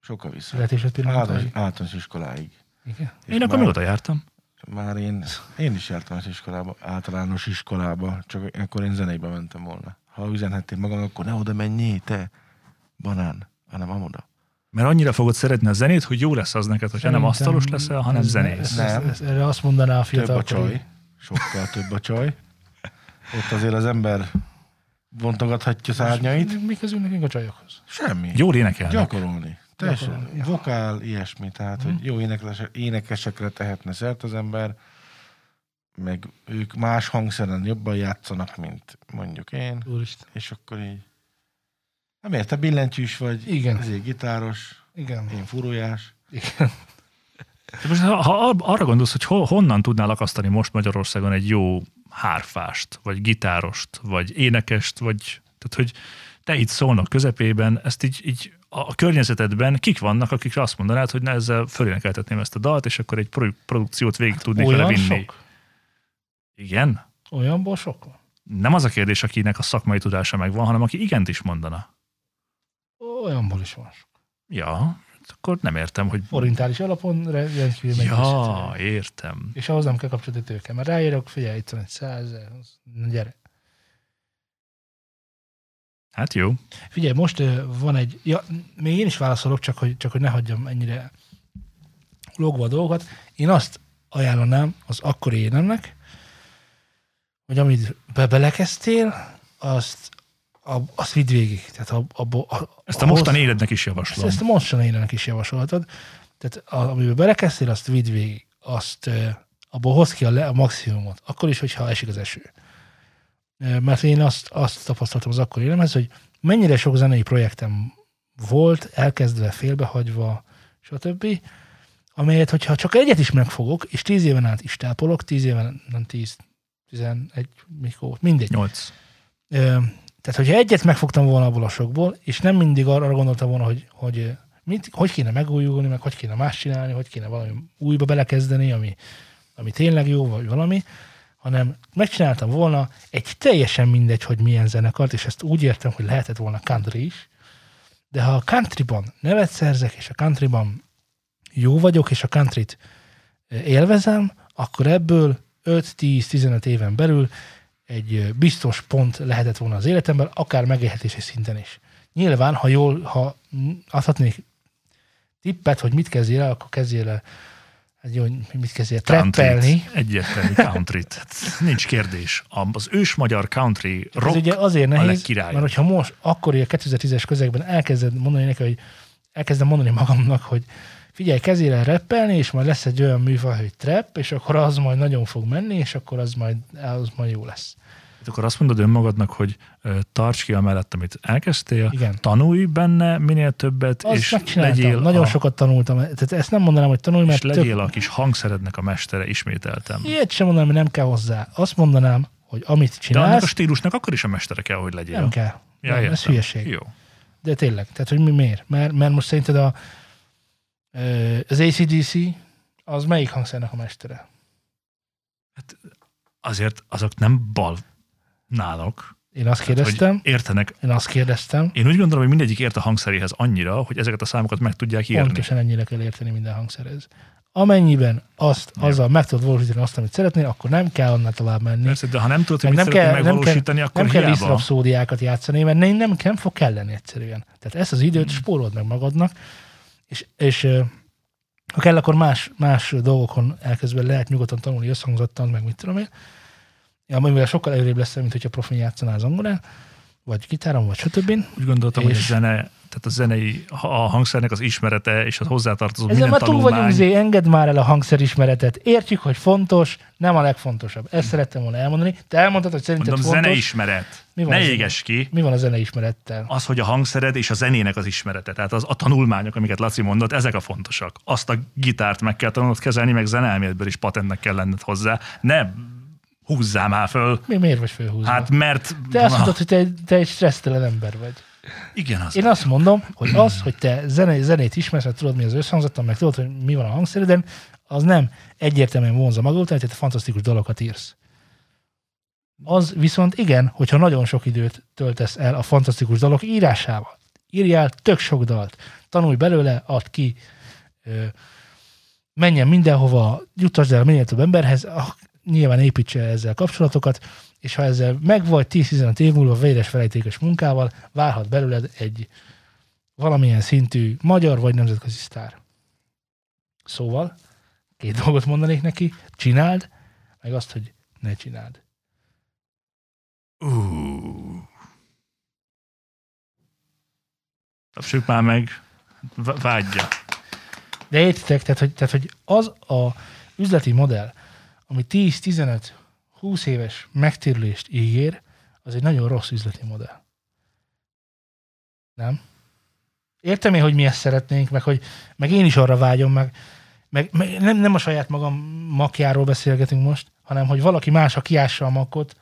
Sokkal vissza. Születésed Általános, iskoláig. Igen. És Én akkor már- még oda jártam. Már én, én is jártam az iskolába, általános iskolába, csak akkor én zeneibe mentem volna. Ha üzenhettél magam, akkor ne oda menjél, te, banán, hanem amoda. Mert annyira fogod szeretni a zenét, hogy jó lesz az neked, hogyha nem asztalos leszel, hanem ez- zenész. Nem. ez- Erre azt mondaná a Több fiatal a csaj, sokkal több a csaj. Ott azért az ember vontogathatja szárnyait. Mi közül nekünk a csajokhoz? Semmi. Jól énekelnek. Gyakorolni. Teljesen. Vokál, ilyesmi. Tehát, Mhm. hogy jó énekesekre tehetne szert az ember, meg ők más hangszeren jobban játszanak, mint mondjuk én, Úristen. és akkor így Nem érte, billentyűs vagy, Igen. ezért gitáros, Igen. én furójás. Igen. De most, ha, ha arra gondolsz, hogy ho, honnan tudnál akasztani most Magyarországon egy jó hárfást, vagy gitárost, vagy énekest, vagy tehát, hogy te itt szólnak közepében, ezt így, így a környezetedben kik vannak, akikre azt mondanád, hogy ne ezzel fölénekeltetném ezt a dalt, és akkor egy produ- produkciót végig tudnék vele vinni. sok? Igen? Olyanból sok van? Nem az a kérdés, akinek a szakmai tudása megvan, hanem aki igent is mondana. Olyanból is van sok. Ja, akkor nem értem, hogy... Forintális alapon re- rendkívül Ja, megfizethető. értem. És ahhoz nem kell kapcsolati tőke, mert ráírok, figyelj, itt van egy száz, gyere. Hát jó. Figyelj, most van egy, ja, még én is válaszolok, csak hogy, csak hogy ne hagyjam ennyire logva a dolgokat. Én azt ajánlanám az akkori énemnek, hogy amit be belekezdtél, azt, a, azt vidd végig. Tehát a, a, a, Ezt a mostani életnek is ezt, javaslom. ezt a mostani énemnek is javasolhatod. Tehát a, amiben belekezdtél, azt vidd végig. Azt, abból hoz ki a, le, a maximumot. Akkor is, hogyha esik az eső. Mert én azt, azt tapasztaltam az akkori énemhez, hogy mennyire sok zenei projektem volt, elkezdve, félbehagyva, stb., amelyet, hogyha csak egyet is megfogok, és tíz éven át is tápolok, tíz éven, nem tíz, tizenegy, mikor, mindegy. Nyolc. Ö, tehát, hogyha egyet megfogtam volna abból a sokból, és nem mindig arra gondoltam volna, hogy, hogy mit, hogy kéne megújulni, meg hogy kéne más csinálni, hogy kéne valami újba belekezdeni, ami, ami tényleg jó, vagy valami, hanem megcsináltam volna egy teljesen mindegy, hogy milyen zenekart, és ezt úgy értem, hogy lehetett volna country is, de ha a countryban nevet szerzek, és a countryban jó vagyok, és a countryt élvezem, akkor ebből 5-10-15 éven belül egy biztos pont lehetett volna az életemben, akár megélhetési szinten is. Nyilván, ha jól, ha adhatnék tippet, hogy mit kezdjél el, akkor kezdjél el egy jó, mit kezdjél trappelni. Egyértelmű countryt. Hát, nincs kérdés. Az ős magyar country Ez rock ugye azért a nehéz, legkirályabb. mert hogyha most, akkor a 2010-es közegben elkezded mondani neki, hogy elkezdem mondani magamnak, hogy figyelj, kezdjél el rappelni, és majd lesz egy olyan műfaj, hogy trap, és akkor az majd nagyon fog menni, és akkor az majd, az majd jó lesz. Hát Akkor azt mondod önmagadnak, hogy tarts ki amellett, amit elkezdtél, Igen. tanulj benne minél többet, Azt és legyél, nagyon a, sokat tanultam. Tehát ezt nem mondanám, hogy tanulj, és mert legyél tök, a kis hangszerednek a mestere, ismételtem. ilyet sem mondanám, hogy nem kell hozzá. Azt mondanám, hogy amit De annak a csinálsz, stílusnak akkor is a mestere kell, hogy legyél. nem kell. Ja, nem, ez hülyeség. Jó. De tényleg, tehát hogy mi miért? Mert, mert most szerinted a, az ACDC az melyik hangszernek a mestere? Azért azok nem bal nálok. Én azt Tehát, kérdeztem, értenek. én azt kérdeztem, Én úgy gondolom, hogy mindegyik ért a hangszeréhez annyira, hogy ezeket a számokat meg tudják írni. pontosan ennyire kell érteni minden hangszerhez. Amennyiben azt, Jó. azzal meg tudod valósítani azt, amit szeretnél, akkor nem kell annál tovább menni. Persze, de ha nem tudod, hogy mit nem kell- nem megvalósítani, akkor nem kell hiába. lisztrapszódiákat játszani, mert nem, nem, nem fog kelleni egyszerűen. Tehát ezt az időt spórold meg magadnak, és, és ha kell, akkor más, más dolgokon elkezdve lehet nyugodtan tanulni összhangzottan, meg mit tudom én. Ja, amivel sokkal előrébb lesz, mint hogyha profin játszanál zongorán, vagy gitáron, vagy stb. Úgy gondoltam, hogy a És- zene, tehát a zenei, a hangszernek az ismerete és az hozzátartozó Ezzel minden már túl vagyunk. Zé, engedd már el a hangszerismeretet. Értjük, hogy fontos, nem a legfontosabb. Ezt szerettem volna elmondani. Te elmondtad, hogy szerinted Mondom, fontos. zeneismeret. Mi van Ne a éges ki. Mi van a zeneismerettel? Az, hogy a hangszered és a zenének az ismerete. Tehát az, a tanulmányok, amiket Laci mondott, ezek a fontosak. Azt a gitárt meg kell tanulnod kezelni, meg zeneelméletből is patentnek kell lenned hozzá. Ne húzzál már föl. Mi, miért vagy fölhúzva? Hát mert... Te azt mondod, hogy te, te egy stressztelen ember vagy. igen, az. Én azt mondom, hogy az, hogy te zene, zenét ismersz, mert tudod, mi az összhangzattan, meg tudod, hogy mi van a hangszereden, az nem egyértelműen vonza után, hogy te fantasztikus dalokat írsz. Az viszont igen, hogyha nagyon sok időt töltesz el a fantasztikus dalok írásával. Írjál tök sok dalt, tanulj belőle, add ki, menjen mindenhova, jutasd el minél több emberhez, nyilván építse ezzel kapcsolatokat, és ha ezzel meg vagy 10-15 év múlva véres felejtékes munkával, válhat belőled egy valamilyen szintű magyar vagy nemzetközi sztár. Szóval két dolgot mondanék neki, csináld, meg azt, hogy ne csináld. Uh. Tapsuk már meg. Vágyja. De értitek, tehát hogy, tehát, hogy az a üzleti modell, ami 10-15-20 éves megtérülést ígér, az egy nagyon rossz üzleti modell. Nem. Értem én, hogy mi ezt szeretnénk, meg, hogy, meg én is arra vágyom, meg, meg, meg nem, nem a saját magam makjáról beszélgetünk most, hanem hogy valaki más, ha kiássa a makot,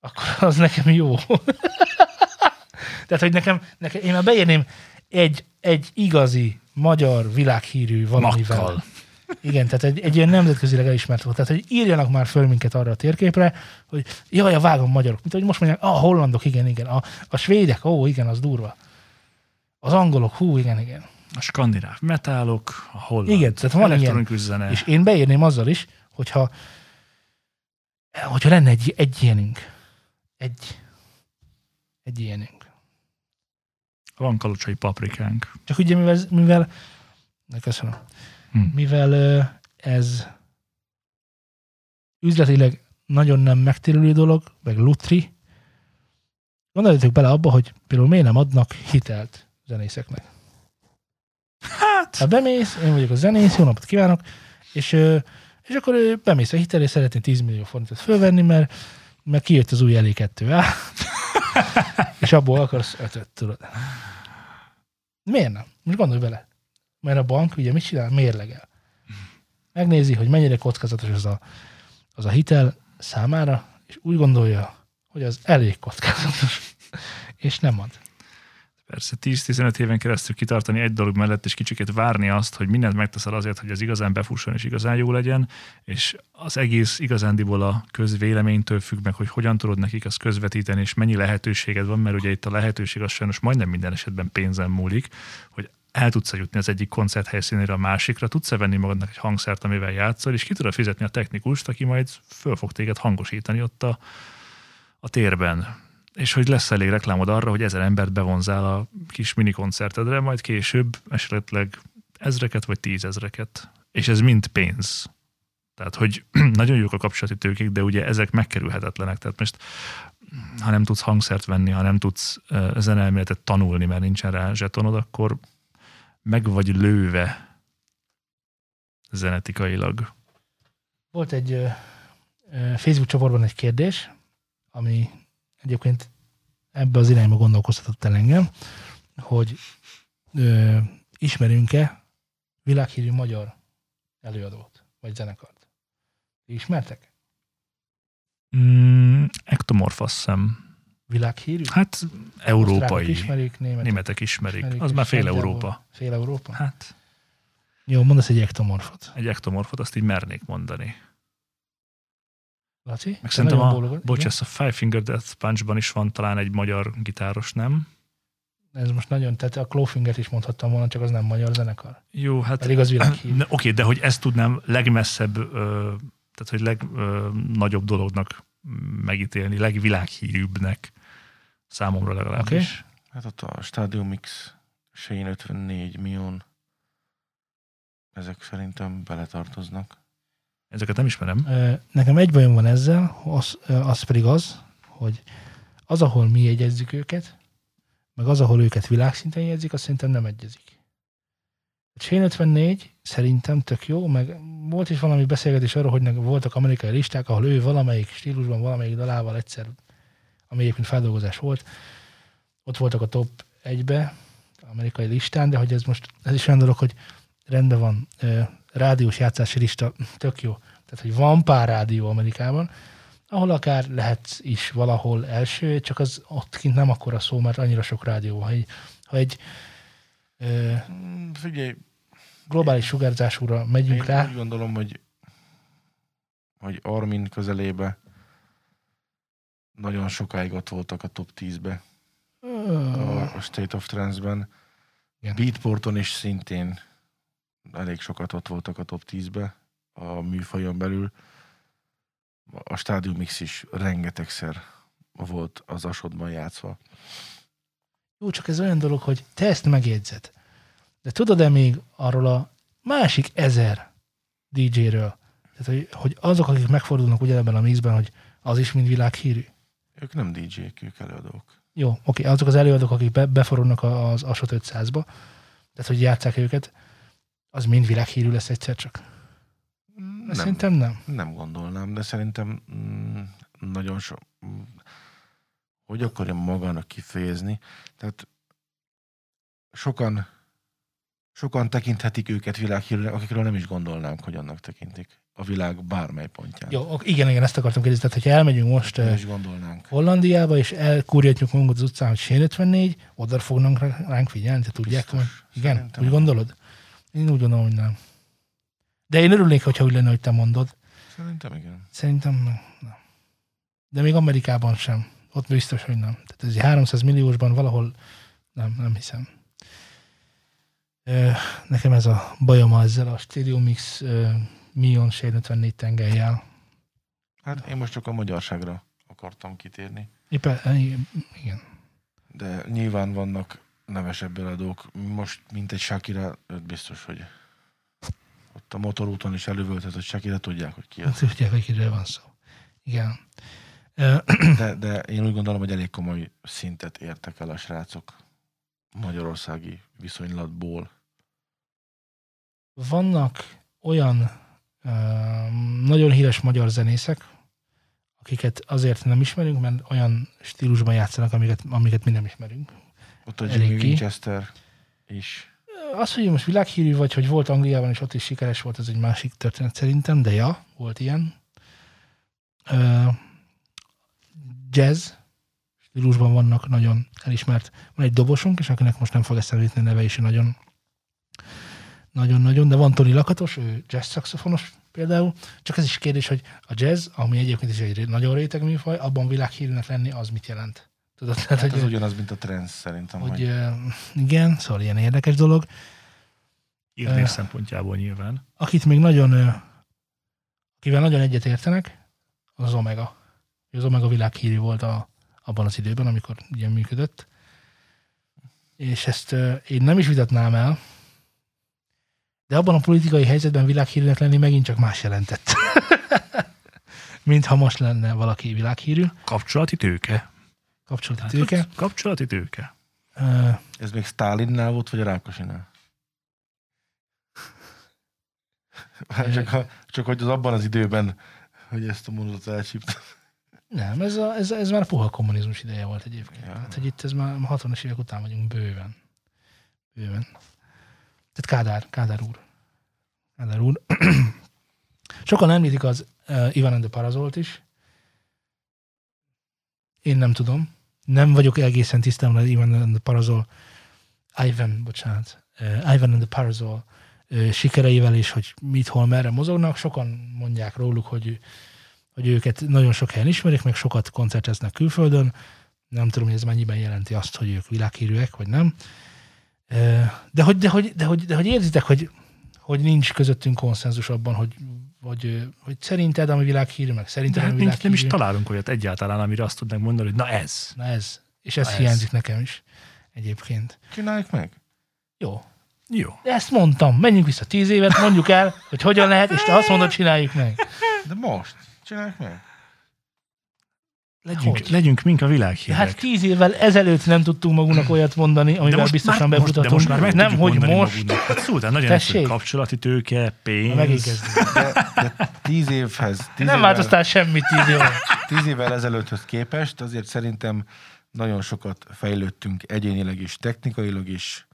akkor az nekem jó. Tehát, hogy nekem, nekem én már beírném egy, egy igazi magyar világhírű valamivel. Makkal. Igen, tehát egy, egy ilyen nemzetközileg elismert volt. Tehát, hogy írjanak már föl minket arra a térképre, hogy jaj, a vágom magyarok. Mint hogy most mondják, a hollandok, igen, igen. A, a svédek, ó, igen, az durva. Az angolok, hú, igen, igen. A skandináv metálok, a holland. Igen, tehát van ilyen. zene. És én beírném azzal is, hogyha, hogyha lenne egy, egy ilyenünk. Egy, egy ilyenünk. Van kalocsai paprikánk. Csak ugye, mivel, mivel ne, köszönöm, Hm. mivel ez üzletileg nagyon nem megtérülő dolog, meg lutri, gondoljatok bele abba, hogy például miért nem adnak hitelt zenészeknek. Hát, Ha bemész, én vagyok a zenész, jó napot kívánok, és, és akkor ö, bemész a hitel, és szeretné 10 millió forintot fölvenni, mert, mert kijött az új elé 2 á, és abból akarsz ötöt, tudod. Miért nem? Most gondolj bele. Mert a bank ugye mit csinál? Mérlegel. Megnézi, hogy mennyire kockázatos az a, az a hitel számára, és úgy gondolja, hogy az elég kockázatos, és nem ad. persze 10-15 éven keresztül kitartani egy dolog mellett, és kicsiket várni azt, hogy mindent megteszel azért, hogy ez igazán befusson és igazán jó legyen, és az egész igazándiból a közvéleménytől függ meg, hogy hogyan tudod nekik azt közvetíteni, és mennyi lehetőséged van, mert ugye itt a lehetőség az sajnos majdnem minden esetben pénzen múlik, hogy el tudsz jutni az egyik koncert helyszínére a másikra, tudsz-e venni magadnak egy hangszert, amivel játszol, és ki tudod fizetni a technikust, aki majd föl fog téged hangosítani ott a, a térben. És hogy lesz elég reklámod arra, hogy ezer embert bevonzál a kis mini koncertedre, majd később esetleg ezreket vagy tízezreket. És ez mind pénz. Tehát, hogy nagyon jók a kapcsolati tőkék, de ugye ezek megkerülhetetlenek. Tehát most, ha nem tudsz hangszert venni, ha nem tudsz uh, zeneelméletet tanulni, mert nincsen rá zsetonod, akkor meg vagy lőve zenetikailag. Volt egy ö, ö, Facebook csoportban egy kérdés, ami egyébként ebbe az irányba gondolkoztatott el engem, hogy ö, ismerünk-e világhírű magyar előadót, vagy zenekart. Ismertek? Mm, ektomorf azt hiszem. Világhírű? Hát Osztrákok európai. ismerik, németek Németek ismerik. ismerik, Az már fél Európa. Fél Európa? Hát Jó, mondasz egy ektomorfot. egy ektomorfot azt így mernék mondani. Laci? Meg Te szerintem a, bólogat. bocs, ezt a Five Finger Death Punchban is van talán egy magyar gitáros, nem? Ez most nagyon, tehát a Clawfingert is mondhattam volna, csak az nem magyar zenekar. Jó, hát Pedig az Oké, de hogy ezt tudnám legmesszebb, tehát hogy legnagyobb dolognak megítélni, legvilághírűbbnek számomra legalábbis. Okay. Hát ott a Stadium Mix, Shane 54, Mion, ezek szerintem beletartoznak. Ezeket nem ismerem. Nekem egy bajom van ezzel, az, az pedig az, hogy az, ahol mi jegyezzük őket, meg az, ahol őket világszinten jegyzik, az szerintem nem egyezik. Shane 54 szerintem tök jó, meg volt is valami beszélgetés arról, hogy voltak amerikai listák, ahol ő valamelyik stílusban, valamelyik dalával egyszer, ami egyébként feldolgozás volt, ott voltak a top 1-be, amerikai listán, de hogy ez most, ez is olyan dolog, hogy rendben van, rádiós játszási lista, tök jó. Tehát, hogy van pár rádió Amerikában, ahol akár lehet is valahol első, csak az ott kint nem akkora szó, mert annyira sok rádió van. Ha egy, ha egy ö, Figyelj, globális sugárzásúra megyünk én rá, úgy gondolom, hogy, hogy Armin közelébe nagyon sokáig ott voltak a top 10-be, a, a State of Trance-ben. Igen. Beatporton is szintén elég sokat ott voltak a top 10-be a műfajon belül. A Stadium Mix is rengetegszer volt az asodban játszva. Jó, csak ez olyan dolog, hogy te ezt megjegyzed. De tudod-e még arról a másik ezer DJ-ről, tehát, hogy, hogy azok, akik megfordulnak ugyanebben a mixben, hogy az is mind világhírű? Ők nem DJ-k, ők előadók. Jó, oké, azok az előadók, akik be, beforulnak az Asot 500-ba, tehát hogy játszák őket, az mind világhírű lesz egyszer csak. Nem. Szerintem nem. nem gondolnám, de szerintem mm, nagyon sok... Mm, hogy akarja magának kifejezni? Tehát sokan, sokan tekinthetik őket világhírűnek, akikről nem is gondolnánk, hogy annak tekintik a világ bármely pontján. Jó, igen, igen, ezt akartam kérdezni. Tehát, hogyha elmegyünk most uh, is gondolnánk. Hollandiába, és elkúrjatjuk magunkat az utcán, hogy Sén 54, oda fognak rá- ránk figyelni, te tudják? Biztos. hogy- Igen, Szerintem. úgy gondolod? Én úgy gondolom, hogy nem. De én örülnék, hogyha úgy lenne, hogy te mondod. Szerintem igen. Szerintem nem. De még Amerikában sem. Ott biztos, hogy nem. Tehát ez egy 300 milliósban valahol nem, nem hiszem. Ö, Nekem ez a bajom ezzel a Stereo Mix Shade 54 tengelyjel. Hát én most csak a magyarságra akartam kitérni. Éppen, igen. De nyilván vannak nevesebb eladók. Most, mint egy Shakira, őt biztos, hogy ott a motorúton is elővöltött, hogy Shakira tudják, hogy ki az. Tudják, hogy kiről van szó. Igen. De, de én úgy gondolom, hogy elég komoly szintet értek el a srácok magyarországi viszonylatból. Vannak olyan nagyon híres magyar zenészek, akiket azért nem ismerünk, mert olyan stílusban játszanak, amiket, amiket mi nem ismerünk. Ott a Jimmy. Winchester is. Az, hogy most világhírű vagy, hogy volt Angliában, és ott is sikeres volt, ez egy másik történet szerintem, de ja, volt ilyen. Ö, jazz stílusban vannak nagyon elismert. Van egy dobosunk, és akinek most nem fog eszembe jutni a neve is, nagyon nagyon-nagyon, de van Tony Lakatos, ő jazz szaxofonos például. Csak ez is kérdés, hogy a jazz, ami egyébként is egy nagyon réteg műfaj, abban világhírűnek lenni, az mit jelent? Tudod, tehát, Hát hogy, az ugyanaz, mint a trance szerintem. hogy, Hogy, igen, szóval ilyen érdekes dolog. Írnék Ö. szempontjából nyilván. akit még nagyon, akivel nagyon egyet értenek, az az Omega. Az Omega világhírű volt a, abban az időben, amikor ugye működött. És ezt ö, én nem is vitatnám el, de abban a politikai helyzetben világhírűnek lenni megint csak más jelentett. Mint ha most lenne valaki világhírű, Kapcsolati tőke. kapcsolati Hát tőke. Kapcsolati tőke. Ö, ez még Stalinnál volt, vagy a Rákosinál? Hát csak, ha, csak hogy az abban az időben, hogy ezt a mondatot elcsíptem. Nem, ez, a, ez, ez már a puha kommunizmus ideje volt egyébként. Ja. Tehát, hogy itt ez már 60-as évek után vagyunk bőven. Bőven. Tehát Kádár, Kádár úr. Kádár úr. Sokan említik az uh, Ivan the Parazolt is. Én nem tudom. Nem vagyok egészen tisztában az Ivan and the Parazol, Ivan, bocsánat, uh, Ivan and the Parazol uh, sikereivel, és hogy mit, hol, merre mozognak. Sokan mondják róluk, hogy hogy őket nagyon sok helyen ismerik, meg sokat koncerteznek külföldön. Nem tudom, hogy ez mennyiben jelenti azt, hogy ők világhírűek, vagy nem. Ö, De hogy, de hogy, de hogy, de hogy érzitek, hogy, hogy nincs közöttünk konszenzus abban, hogy, hogy, hogy szerinted, ami világhírű, meg De szerinted, hát ami nincs, nem is találunk olyat egyáltalán, amire azt tudnánk mondani, hogy na ez. Na ez. És ez Na ez. hiányzik nekem is egyébként. Csináljuk meg. Jó. Jó. De ezt mondtam. Menjünk vissza tíz évet, mondjuk el, hogy hogyan lehet, és te azt mondod, csináljuk meg. De most. Csináljuk meg. Legyünk, Hogy? legyünk mink a De világhírek. hát tíz évvel ezelőtt nem tudtunk magunknak olyat mondani, amivel biztosan már, most, de most már meg nem, hogy most. Magunknak. Hát szóltál, nagyon Tessék? egyszerű kapcsolati tőke, pénz. De, de tíz évhez, tíz Nem évvel, változtál semmit tíz éve. tíz évvel ezelőtthöz képest, azért szerintem nagyon sokat fejlődtünk egyénileg is, technikailag is,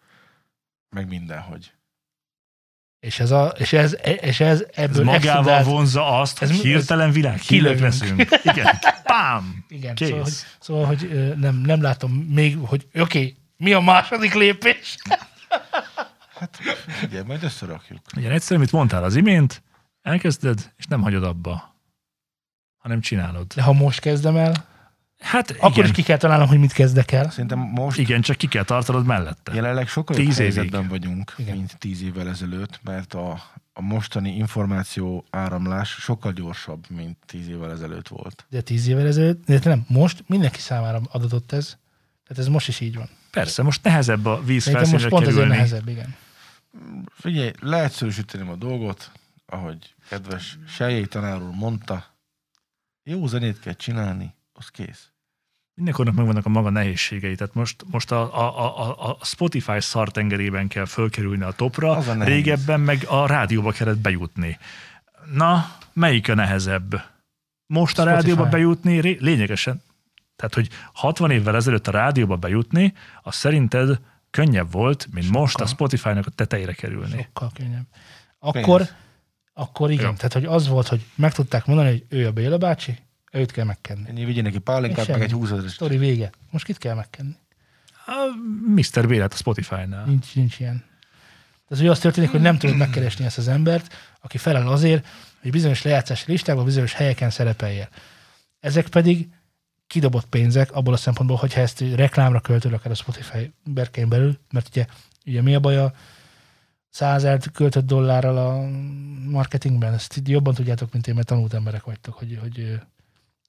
meg mindenhogy. És ez, a, és ez, és ez Ez ebből magával extrudált- vonza azt, hogy ez- hirtelen világhírek kilövünk. leszünk. Igen. Pám! Igen, Kész. szóval, hogy, szóval, hogy nem, nem látom még, hogy oké, okay, mi a második lépés? Hát figyelj, majd összerakjuk. Ugye egyszerű, amit mondtál az imént, elkezded, és nem hagyod abba, hanem csinálod. De ha most kezdem el, Hát akkor igen, is ki kell találnom, hogy mit kezdek el. Szerintem most igen, csak ki kell tartanod mellette. jelenleg sokkal jobb Tíz évig. helyzetben vagyunk, Igen. mint tíz évvel ezelőtt, mert a, a mostani információ áramlás sokkal gyorsabb, mint tíz évvel ezelőtt volt. De tíz évvel ezelőtt, de nem, most mindenki számára adatott ez. Tehát ez most is így van. Persze, most nehezebb a víz Szerintem most felszínre pont kerülni. nehezebb, igen. Figyelj, leegyszerűsíteném a dolgot, ahogy kedves Sejjé tanár úr mondta, jó zenét kell csinálni, az kész. Mindenkornak megvannak a maga nehézségei. Tehát most, most a, a, a, a Spotify szartengerében kell fölkerülni a topra, Az a régebben meg a rádióba kellett bejutni. Na, melyik a nehezebb? Most a Spotify. rádióba bejutni ré- lényegesen, tehát hogy 60 évvel ezelőtt a rádióba bejutni, az szerinted könnyebb volt, mint Sokkal. most a Spotify-nak a tetejére kerülni. Sokkal könnyebb. Akkor, Pénz. akkor igen. Jó. Tehát, hogy az volt, hogy meg tudták mondani, hogy ő a Béla bácsi, őt kell megkenni. Ennyi vigyen neki pálinkát, meg egy semmi. 20 ezeres. Sztori vége. Most kit kell megkenni? A Mr. Bélet a Spotify-nál. Nincs, nincs ilyen. Tehát ugye az történik, hogy nem tudod megkeresni ezt az embert, aki felel azért, hogy bizonyos lejátszási listákban, bizonyos helyeken szerepeljen. Ezek pedig kidobott pénzek abból a szempontból, hogyha ezt reklámra költöd akár a Spotify berkein belül, mert ugye, ugye mi a baj a százert költött dollárral a marketingben, ezt jobban tudjátok, mint én, mert tanult emberek vagytok, hogy, hogy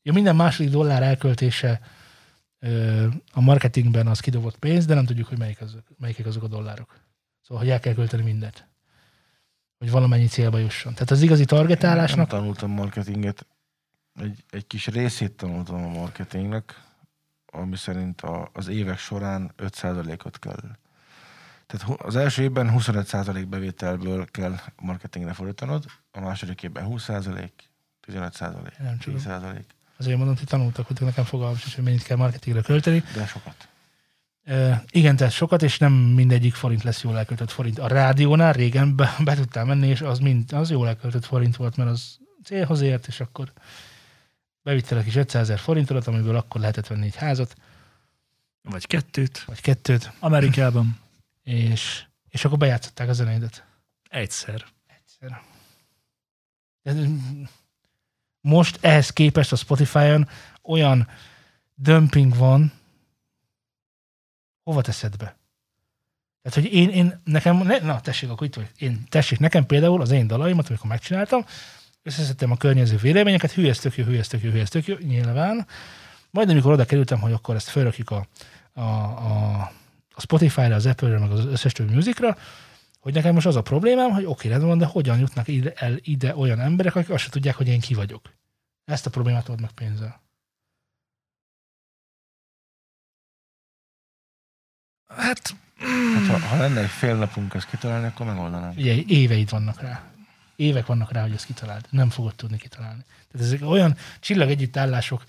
ja, minden második dollár elköltése a marketingben az kidobott pénz, de nem tudjuk, hogy melyik az, melyikek azok a dollárok. Szóval, hogy el kell költeni mindent. Hogy valamennyi célba jusson. Tehát az igazi Nem targetálásnak tanultam marketinget. Egy, egy kis részét tanultam a marketingnek, ami szerint a, az évek során 5%-ot kell. Tehát az első évben 25% bevételből kell marketingre fordítanod, a második évben 20%, 15%, Nem tudom. 10%, azért mondom, hogy tanultak, hogy nekem fogalmam sincs, hogy mennyit kell marketingre költeni. de sokat. Uh, igen, tehát sokat, és nem mindegyik forint lesz jól elköltött forint. A rádiónál régen be, be tudtál menni, és az, mind, az jól elköltött forint volt, mert az célhoz ért, és akkor bevittél a kis 500 ezer forintodat, amiből akkor lehetett venni egy házat, Vagy kettőt. vagy kettőt, Amerikában. és, és akkor bejátszották a zenédet. Egyszer. Egyszer. Most ehhez képest a Spotify-on olyan dömping van, hova teszed be? Tehát, hogy én, én nekem, ne, na tessék, akkor itt vagy. Én, tessék, nekem például az én dalaimat, amikor megcsináltam, összeszedtem a környező véleményeket, hű, ez tök jó, hű, ez tök jó, hű, ez tök jó, nyilván. Majd amikor oda kerültem, hogy akkor ezt felrakjuk a, a, a, a Spotify-ra, az Apple-re, meg az összes többi musicra, hogy nekem most az a problémám, hogy oké, rendben van, de hogyan jutnak ide, el ide olyan emberek, akik azt se tudják, hogy én ki vagyok. Ezt a problémát old meg pénzzel. Hát, Hát, ha, ha lenne egy fél napunk ezt kitalálni, akkor megoldanám. Ugye éveid vannak rá. Évek vannak rá, hogy ezt kitaláld. Nem fogod tudni kitalálni. Tehát ezek olyan csillag együttállások.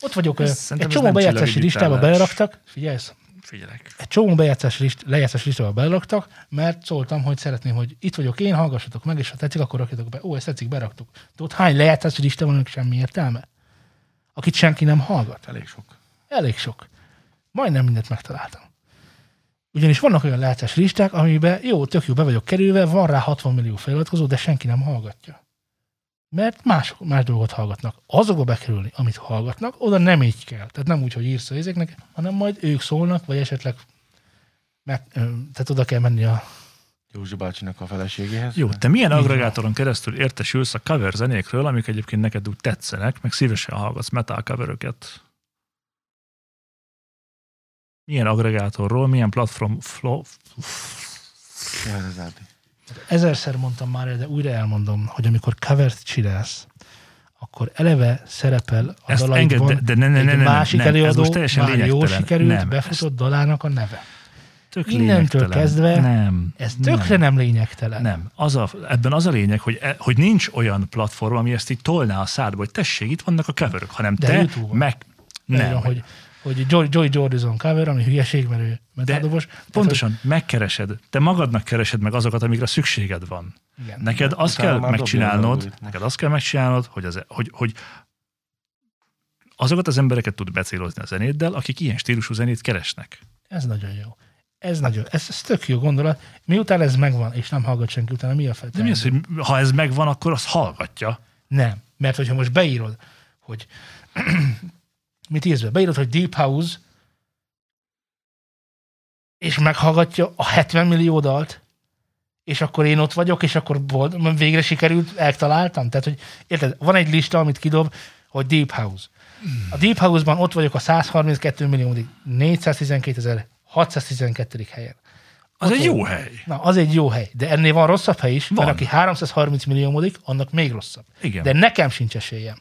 Ott vagyok, Ez egy csomó bejátszási listába beleraktak. Figyelsz? Figyelek. Egy csomó bejátszási list, lejátszási listába beleraktak, mert szóltam, hogy szeretném, hogy itt vagyok én, hallgassatok meg, és ha tetszik, akkor rakjatok be. Ó, ezt tetszik, beraktuk. Tudod, hány lejátszási lista van, semmi értelme? Akit senki nem hallgat. Elég sok. Elég sok. Majdnem mindent megtaláltam. Ugyanis vannak olyan lejátszási listák, amiben jó, tök jó, be vagyok kerülve, van rá 60 millió feliratkozó, de senki nem hallgatja. Mert más, más dolgot hallgatnak. Azokba bekerülni, amit hallgatnak, oda nem így kell. Tehát nem úgy, hogy írsz a ezeknek, hanem majd ők szólnak, vagy esetleg meg, tehát oda kell menni a... Józsi bácsinak a feleségéhez. Jó, te milyen agregátoron keresztül értesülsz a cover zenékről, amik egyébként neked úgy tetszenek, meg szívesen hallgatsz metal coveröket? Milyen agregátorról, milyen platform, flo, Ádi. Ezerszer mondtam már, el, de újra elmondom, hogy amikor covert csinálsz, akkor eleve szerepel a Ezt dalaidban engedd, de, de ne, ne, egy ne, ne, másik nem, előadó, már lényegtelen. sikerült, nem, befutott dalának a neve. tök Innentől kezdve nem, Ez tökre nem lényegtelen. Nem. Az a, ebben az a lényeg, hogy, e, hogy nincs olyan platform, ami ezt így tolná a szádba, hogy tessék, itt vannak a coverök, hanem De te YouTube-on. meg... Nem. Nem, hogy, hogy Joy, Joy Jordison cover, ami hülyeség, mert ő metáldobos. Pontosan, megkeresed. Te magadnak keresed meg azokat, amikre szükséged van. Igen. Neked azt kell megcsinálnod, neked azt kell megcsinálnod, hogy, az, hogy, hogy azokat az embereket tud becélozni a zenéddel, akik ilyen stílusú zenét keresnek. Ez nagyon jó. Ez nagyon, ez, ez tök jó gondolat. Miután ez megvan, és nem hallgat senki utána, mi a fel? De mi az, hogy ha ez megvan, akkor azt hallgatja. Nem. Mert hogyha most beírod, hogy mit írsz be? Beírod, hogy Deep House, és meghallgatja a 70 millió dalt, és akkor én ott vagyok, és akkor bold, végre sikerült, eltaláltam. Tehát, hogy érted, van egy lista, amit kidob, hogy Deep House. A Deep House-ban ott vagyok a 132 millió 412 612. helyen. Az Ott egy jó hely. Na, az egy jó hely. De ennél van rosszabb hely is, Van. mert aki 330 millió modik, annak még rosszabb. Igen. De nekem sincs esélyem.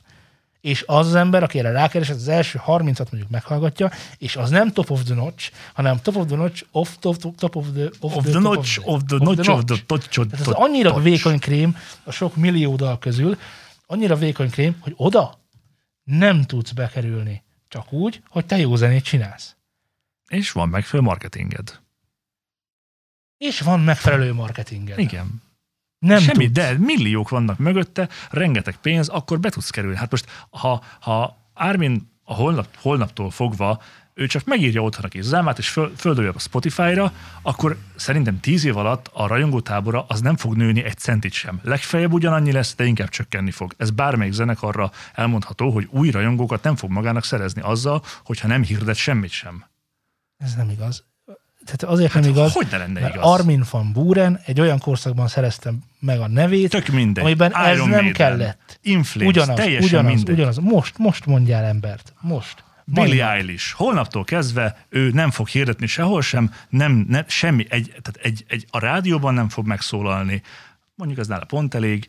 És az az ember, aki erre rákeresett, az első 30-at mondjuk meghallgatja, és az nem top of the notch, hanem top of the notch, off top, top, top of the, Of top the notch, of the notch, of the touch, of the az annyira touch. vékony krém a sok millió dal közül, annyira vékony krém, hogy oda nem tudsz bekerülni. Csak úgy, hogy te jó zenét csinálsz. És van megfelelő marketinged. És van megfelelő marketinged. Igen. Nem Semmi, tudsz. de milliók vannak mögötte, rengeteg pénz, akkor be tudsz kerülni. Hát most, ha, ha Armin a holnap, holnaptól fogva ő csak megírja otthon a kis zámát, és föl, földobja a Spotify-ra, akkor szerintem tíz év alatt a rajongótábora az nem fog nőni egy centit sem. Legfeljebb ugyanannyi lesz, de inkább csökkenni fog. Ez bármelyik zenekarra elmondható, hogy új rajongókat nem fog magának szerezni azzal, hogyha nem hirdet semmit sem. Ez nem igaz. Tehát azért nem igaz, Hogy ne lenne igaz? Armin van Buren egy olyan korszakban szerezte meg a nevét, Tök mindegy. amiben ez Iron nem Maiden, kellett. Inflames, ugyanaz, teljesen ugyanaz, mindegy. ugyanaz. Most, most mondjál embert. Most. Billie Majd. Eilish. Holnaptól kezdve ő nem fog hirdetni sehol sem, nem, nem semmi, egy, tehát egy, egy, a rádióban nem fog megszólalni, mondjuk ez nála pont elég,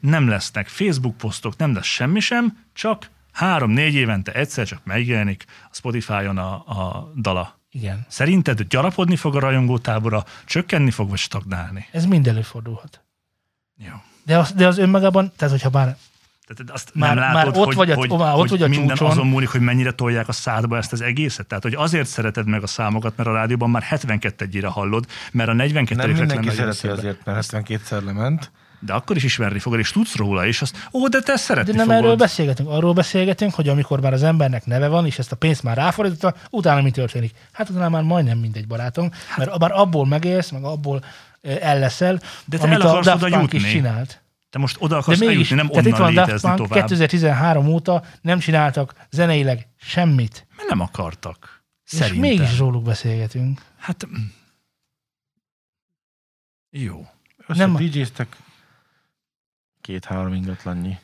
nem lesznek Facebook posztok, nem lesz semmi sem, csak három-négy évente egyszer csak megjelenik a Spotify-on a, a dala. Igen. Szerinted gyarapodni fog a rajongótábora, csökkenni fog, vagy stagnálni? Ez mind előfordulhat. Jó. De az, de az önmagában, tehát hogyha bár Tehát azt Már- nem már látod, ott hogy, vagy a- hogy, már ott hogy vagy a minden csúcson. azon múlik, hogy mennyire tolják a szádba ezt az egészet? Tehát, hogy azért szereted meg a számokat, mert a rádióban már 72-egyére hallod, mert a 42 Nem mindenki szereti szépen. azért, mert 72-szer lement. De akkor is ismerni fogod, és tudsz róla, és azt, ó, de te szeretni De nem fogod. erről beszélgetünk, arról beszélgetünk, hogy amikor már az embernek neve van, és ezt a pénzt már ráfordította, utána mi történik? Hát utána már majdnem mindegy barátom, mert már abból megélsz, meg abból elleszel, De te amit el a Daft Punk is jutni. csinált. Te most oda De akarsz mégis, eljutni, nem tehát itt onnan van Daft létezni Punk, tovább. 2013 óta nem csináltak zeneileg semmit. Mert nem akartak. És Szerintem. mégis róluk beszélgetünk. Hát, mm. jó. Össze Nem- DJ-ztek két-három ingatlannyi.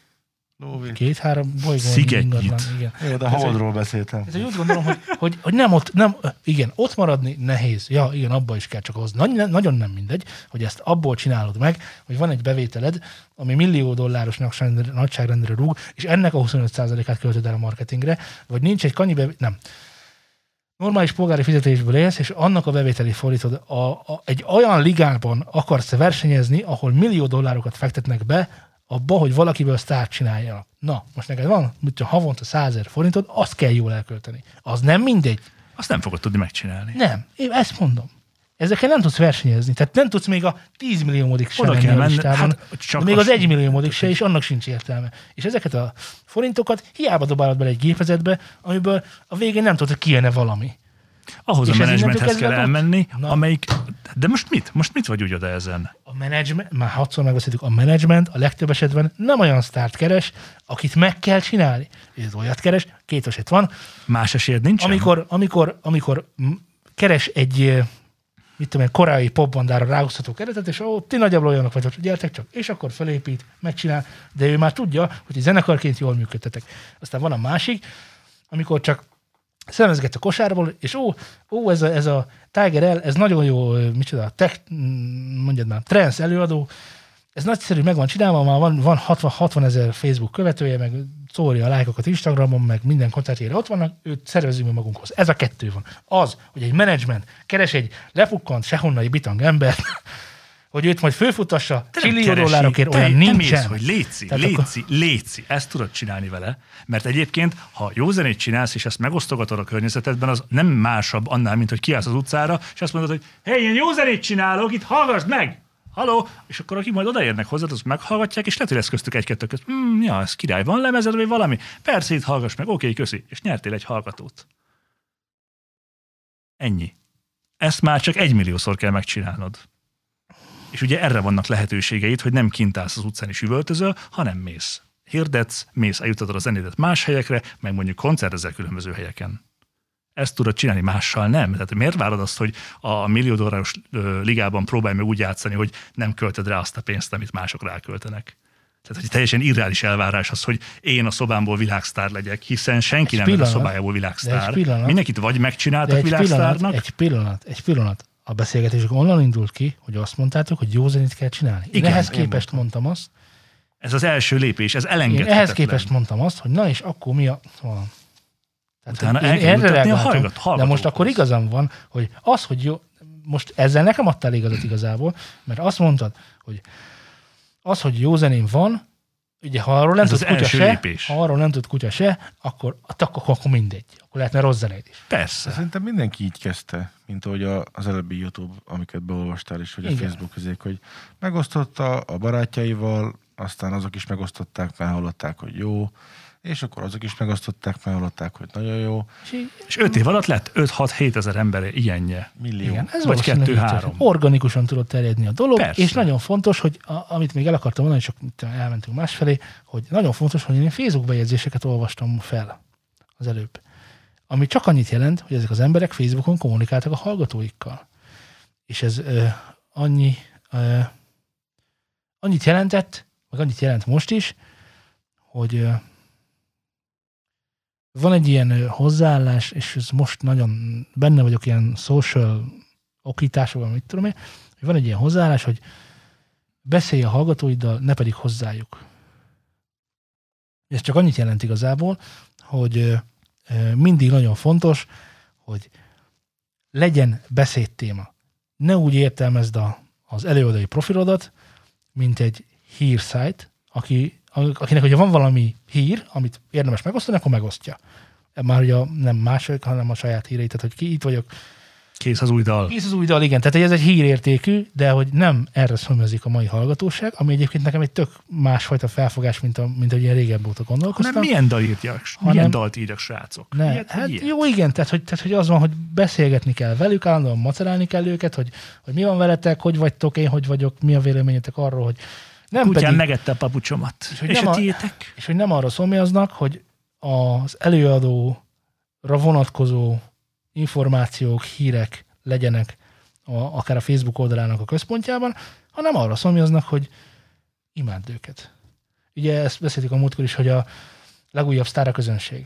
Két-három bolygón Szigetnyit. ingatlan. Igen. Jó, de a Holdról beszéltem. Ez úgy gondolom, hogy, hogy, hogy nem ott, nem, igen, ott maradni nehéz. Ja, igen, abba is kell csak hozni. Nagy, nagyon nem mindegy, hogy ezt abból csinálod meg, hogy van egy bevételed, ami millió dolláros nagyságrendre- nagyságrendre rúg, és ennek a 25%-át költöd el a marketingre, vagy nincs egy kanyi bevétel, nem. Normális polgári fizetésből élsz, és annak a bevételi fordítod. A, a, egy olyan ligában akarsz versenyezni, ahol millió dollárokat fektetnek be, abba, hogy valakiből sztárt csináljanak. Na, most neked van, mit tudom, havonta 100 ezer forintod, azt kell jól elkölteni. Az nem mindegy. Azt nem fogod tudni megcsinálni. Nem, én ezt mondom. Ezekkel nem tudsz versenyezni. Tehát nem tudsz még a 10 milliómodik sem Oda kell menni, listában, hát csak még az- az 1 milliómodik se, és annak sincs értelme. És ezeket a forintokat hiába dobálod bele egy gépezetbe, amiből a végén nem tudod, hogy kijönne valami. Ahhoz És a ez menedzsmenthez kell elmenni, Na. amelyik... De most mit? Most mit vagy úgy oda ezen? A menedzsment, már hatszor megbeszéltük, a menedzsment a legtöbb esetben nem olyan sztárt keres, akit meg kell csinálni. Ez olyat keres, két eset van, Más esélyed nincs? amikor, amikor, amikor keres egy mit tudom én, koreai popbandára ráhúzható keretet, és ó, ti nagyjából olyanok vagytok, gyertek csak, és akkor felépít, megcsinál, de ő már tudja, hogy zenekarként jól működtetek. Aztán van a másik, amikor csak szemezget a kosárból, és ó, ó ez, a, ez a Tiger L, ez nagyon jó, micsoda, tech, mm, mondjad már, trance előadó, ez nagyszerű, meg van csinálva, már van, van 60, 60 ezer Facebook követője, meg szórja a lájkokat Instagramon, meg minden koncertjére ott vannak, őt szervezünk mi magunkhoz. Ez a kettő van. Az, hogy egy menedzsment keres egy lepukkant sehonnai bitang embert, hogy őt majd fölfutassa keresi. dollárokért, olyan te nincsen. Mész, hogy léci, Tehát léci, léci. Ezt tudod csinálni vele. Mert egyébként, ha jó zenét csinálsz, és ezt megosztogatod a környezetedben, az nem másabb annál, mint hogy kiállsz az utcára, és azt mondod, hogy hé, én jó zenét csinálok, itt hallgass meg! Haló? És akkor akik majd odaérnek hozzád, azt meghallgatják, és lehet, hogy lesz köztük egy-kettő közt. Hmm, ja, ez király, van lemezed, vagy valami? Persze, itt hallgass meg, oké, köszi. És nyertél egy hallgatót. Ennyi. Ezt már csak egymilliószor kell megcsinálnod. És ugye erre vannak lehetőségeid, hogy nem kint állsz az utcán és üvöltözöl, hanem mész. Hirdetsz, mész, eljutatod a zenédet más helyekre, meg mondjuk koncertezel különböző helyeken. Ezt tudod csinálni, mással nem. Tehát miért várod azt, hogy a millió dolláros ligában próbálj meg úgy játszani, hogy nem költöd rá azt a pénzt, amit mások ráköltenek? Tehát, hogy teljesen irreális elvárás az, hogy én a szobámból világsztár legyek, hiszen senki Egy nem lett a pillanat. szobájából világsztár. egy pillanat. Mindenkit vagy megcsináltak egy pillanat, világsztárnak, egy pillanat, egy pillanat. A beszélgetésük onnan indult ki, hogy azt mondtátok, hogy jó zenét kell csinálni. Én Igen, ehhez én képest mondtam azt, ez az első lépés, ez én elengedhetetlen. ehhez képest mondtam azt, hogy na és akkor mi a... Van. Tehát, Utána el én kell erre jutatni a hallgat- De most akkor igazam van, hogy az, hogy jó, most ezzel nekem adtál igazat igazából, mert azt mondtad, hogy az, hogy jó zeném van, ugye ha arról nem Ez tud az kutya első se, lépés. ha arról nem tud kutya se, akkor, akkor, akkor mindegy. Akkor lehetne rossz zenéd is. Persze. Szerintem mindenki így kezdte, mint ahogy a, az előbbi YouTube, amiket beolvastál is, hogy a Igen. Facebook közék, hogy megosztotta a barátjaival, aztán azok is megosztották, mert hallották, hogy jó, és akkor azok is megosztották, mert hallották, hogy nagyon jó. És így, És öt év alatt lett 5-6-7 ezer ember ilyenje. Millió. igen, ez Vagy valószínűleg így kettő-három. történt. Organikusan tudott terjedni a dolog, Persze. és nagyon fontos, hogy a, amit még el akartam mondani, csak elmentünk másfelé, hogy nagyon fontos, hogy én Facebook bejegyzéseket olvastam fel az előbb. Ami csak annyit jelent, hogy ezek az emberek Facebookon kommunikáltak a hallgatóikkal. És ez ö, annyi, ö, annyit jelentett, meg annyit jelent most is, hogy ö, van egy ilyen hozzáállás, és ez most nagyon benne vagyok ilyen social okításokban, mit tudom én, hogy van egy ilyen hozzáállás, hogy beszélj a hallgatóiddal, ne pedig hozzájuk. Ez csak annyit jelent igazából, hogy mindig nagyon fontos, hogy legyen beszédtéma. Ne úgy értelmezd az előadói profilodat, mint egy hírszájt, aki, akinek, hogyha van valami hír, amit érdemes megosztani, akkor megosztja. Már ugye nem mások, hanem a saját híreit, tehát hogy ki itt vagyok, Kész az új dal. Kész az új dal, igen. Tehát ez egy hírértékű, de hogy nem erre szomjazik a mai hallgatóság, ami egyébként nekem egy tök másfajta felfogás, mint, a, mint ahogy én régebb óta gondolkoztam. Hanem milyen dal írjak? Hanem- Milyen dalt írjak, srácok? Ne, Ilyet, hát ilyet. jó, igen, tehát hogy, tehát hogy az van, hogy beszélgetni kell velük, állandóan macerálni kell őket, hogy, hogy mi van veletek, hogy vagytok, én hogy vagyok, mi a véleményetek arról, hogy nem Kutyán pedig, megette a papucsomat. hogy És nem a tiétek? és hogy nem arra szomjaznak, hogy az előadóra vonatkozó információk, hírek legyenek a, akár a Facebook oldalának a központjában, hanem arra szomjaznak, hogy imádd őket. Ugye ezt beszéltük a múltkor is, hogy a legújabb sztár a közönség.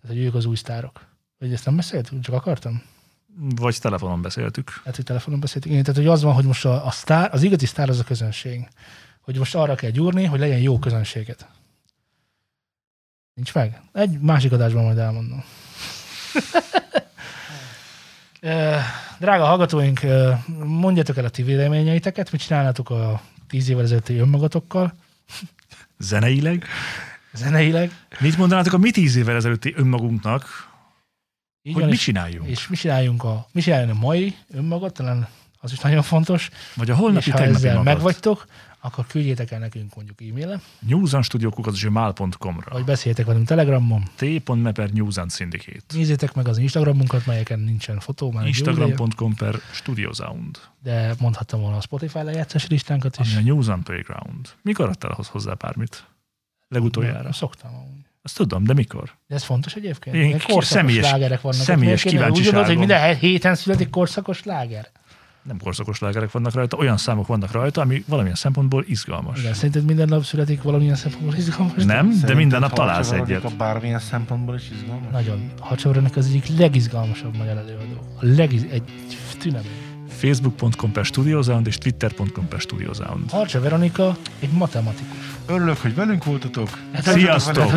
Tehát, hogy ők az új sztárok. Vagy ezt nem beszéltük, csak akartam? Vagy telefonon beszéltük. Hát, hogy telefonon beszéltünk. Igen, tehát, hogy az van, hogy most a, a sztár, az igazi sztár az a közönség. Hogy most arra kell gyúrni, hogy legyen jó közönséget. Nincs meg? Egy másik adásban majd elmondom. Drága hallgatóink, ö, mondjatok el a ti véleményeiteket, mit csinálnátok a tíz évvel ezelőtti önmagatokkal, Zeneileg. zeneileg. Mit mondanátok a mi tíz évvel ezelőtti önmagunknak, Így hogy van, mit és, csináljunk? és mi csináljunk a, mi csináljon a mai önmagat, talán az is nagyon fontos. Vagy a holnapi és ha ezzel magad. megvagytok, akkor küldjétek el nekünk mondjuk e-mailen, newsanstudiókukat.gmail.com-ra vagy beszéljetek velünk Telegramon, t.me per News and Syndicate. nézzétek meg az Instagramunkat, melyeken nincsen fotó, már Instagram.com per Studiosound. de mondhattam volna a Spotify lejátszás listánkat is. Ami a News and Playground. Mikor adtál hozzá bármit? Legutoljára. Szoktam amúgy. Azt tudom, de mikor? De ez fontos egyébként. Ki- korszakos személyes- slágerek vannak. személyes kéne? Úgy gondolod, hogy kíváncsiságom. minden héten születik korszakos sláger? Nem korszakos lágerek vannak rajta, olyan számok vannak rajta, ami valamilyen szempontból izgalmas. Igen, szerinted minden nap születik valamilyen szempontból izgalmas? Nem, de Szerinted minden nap találsz egyet. bármilyen szempontból is izgalmas? Nagyon. Hacsavranak az egyik legizgalmasabb magyar előadó. A legiz... egy tünemény. Facebook.com per Studiosound és Twitter.com per Studiosound. Harcsa Veronika egy matematikus. Örülök, hogy velünk voltatok. Hát Sziasztok!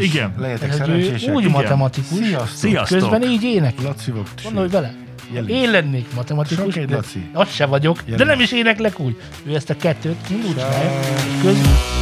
Igen. Hogy ő szerencsések. úgy Igen. matematikus, Sziasztok! Sziasztok! közben így énekel. Laci. Gondolj bele. Jeli. Én lennék matematikus, de az se vagyok, de Jelen. nem is éneklek úgy. Ő ezt a kettőt és közben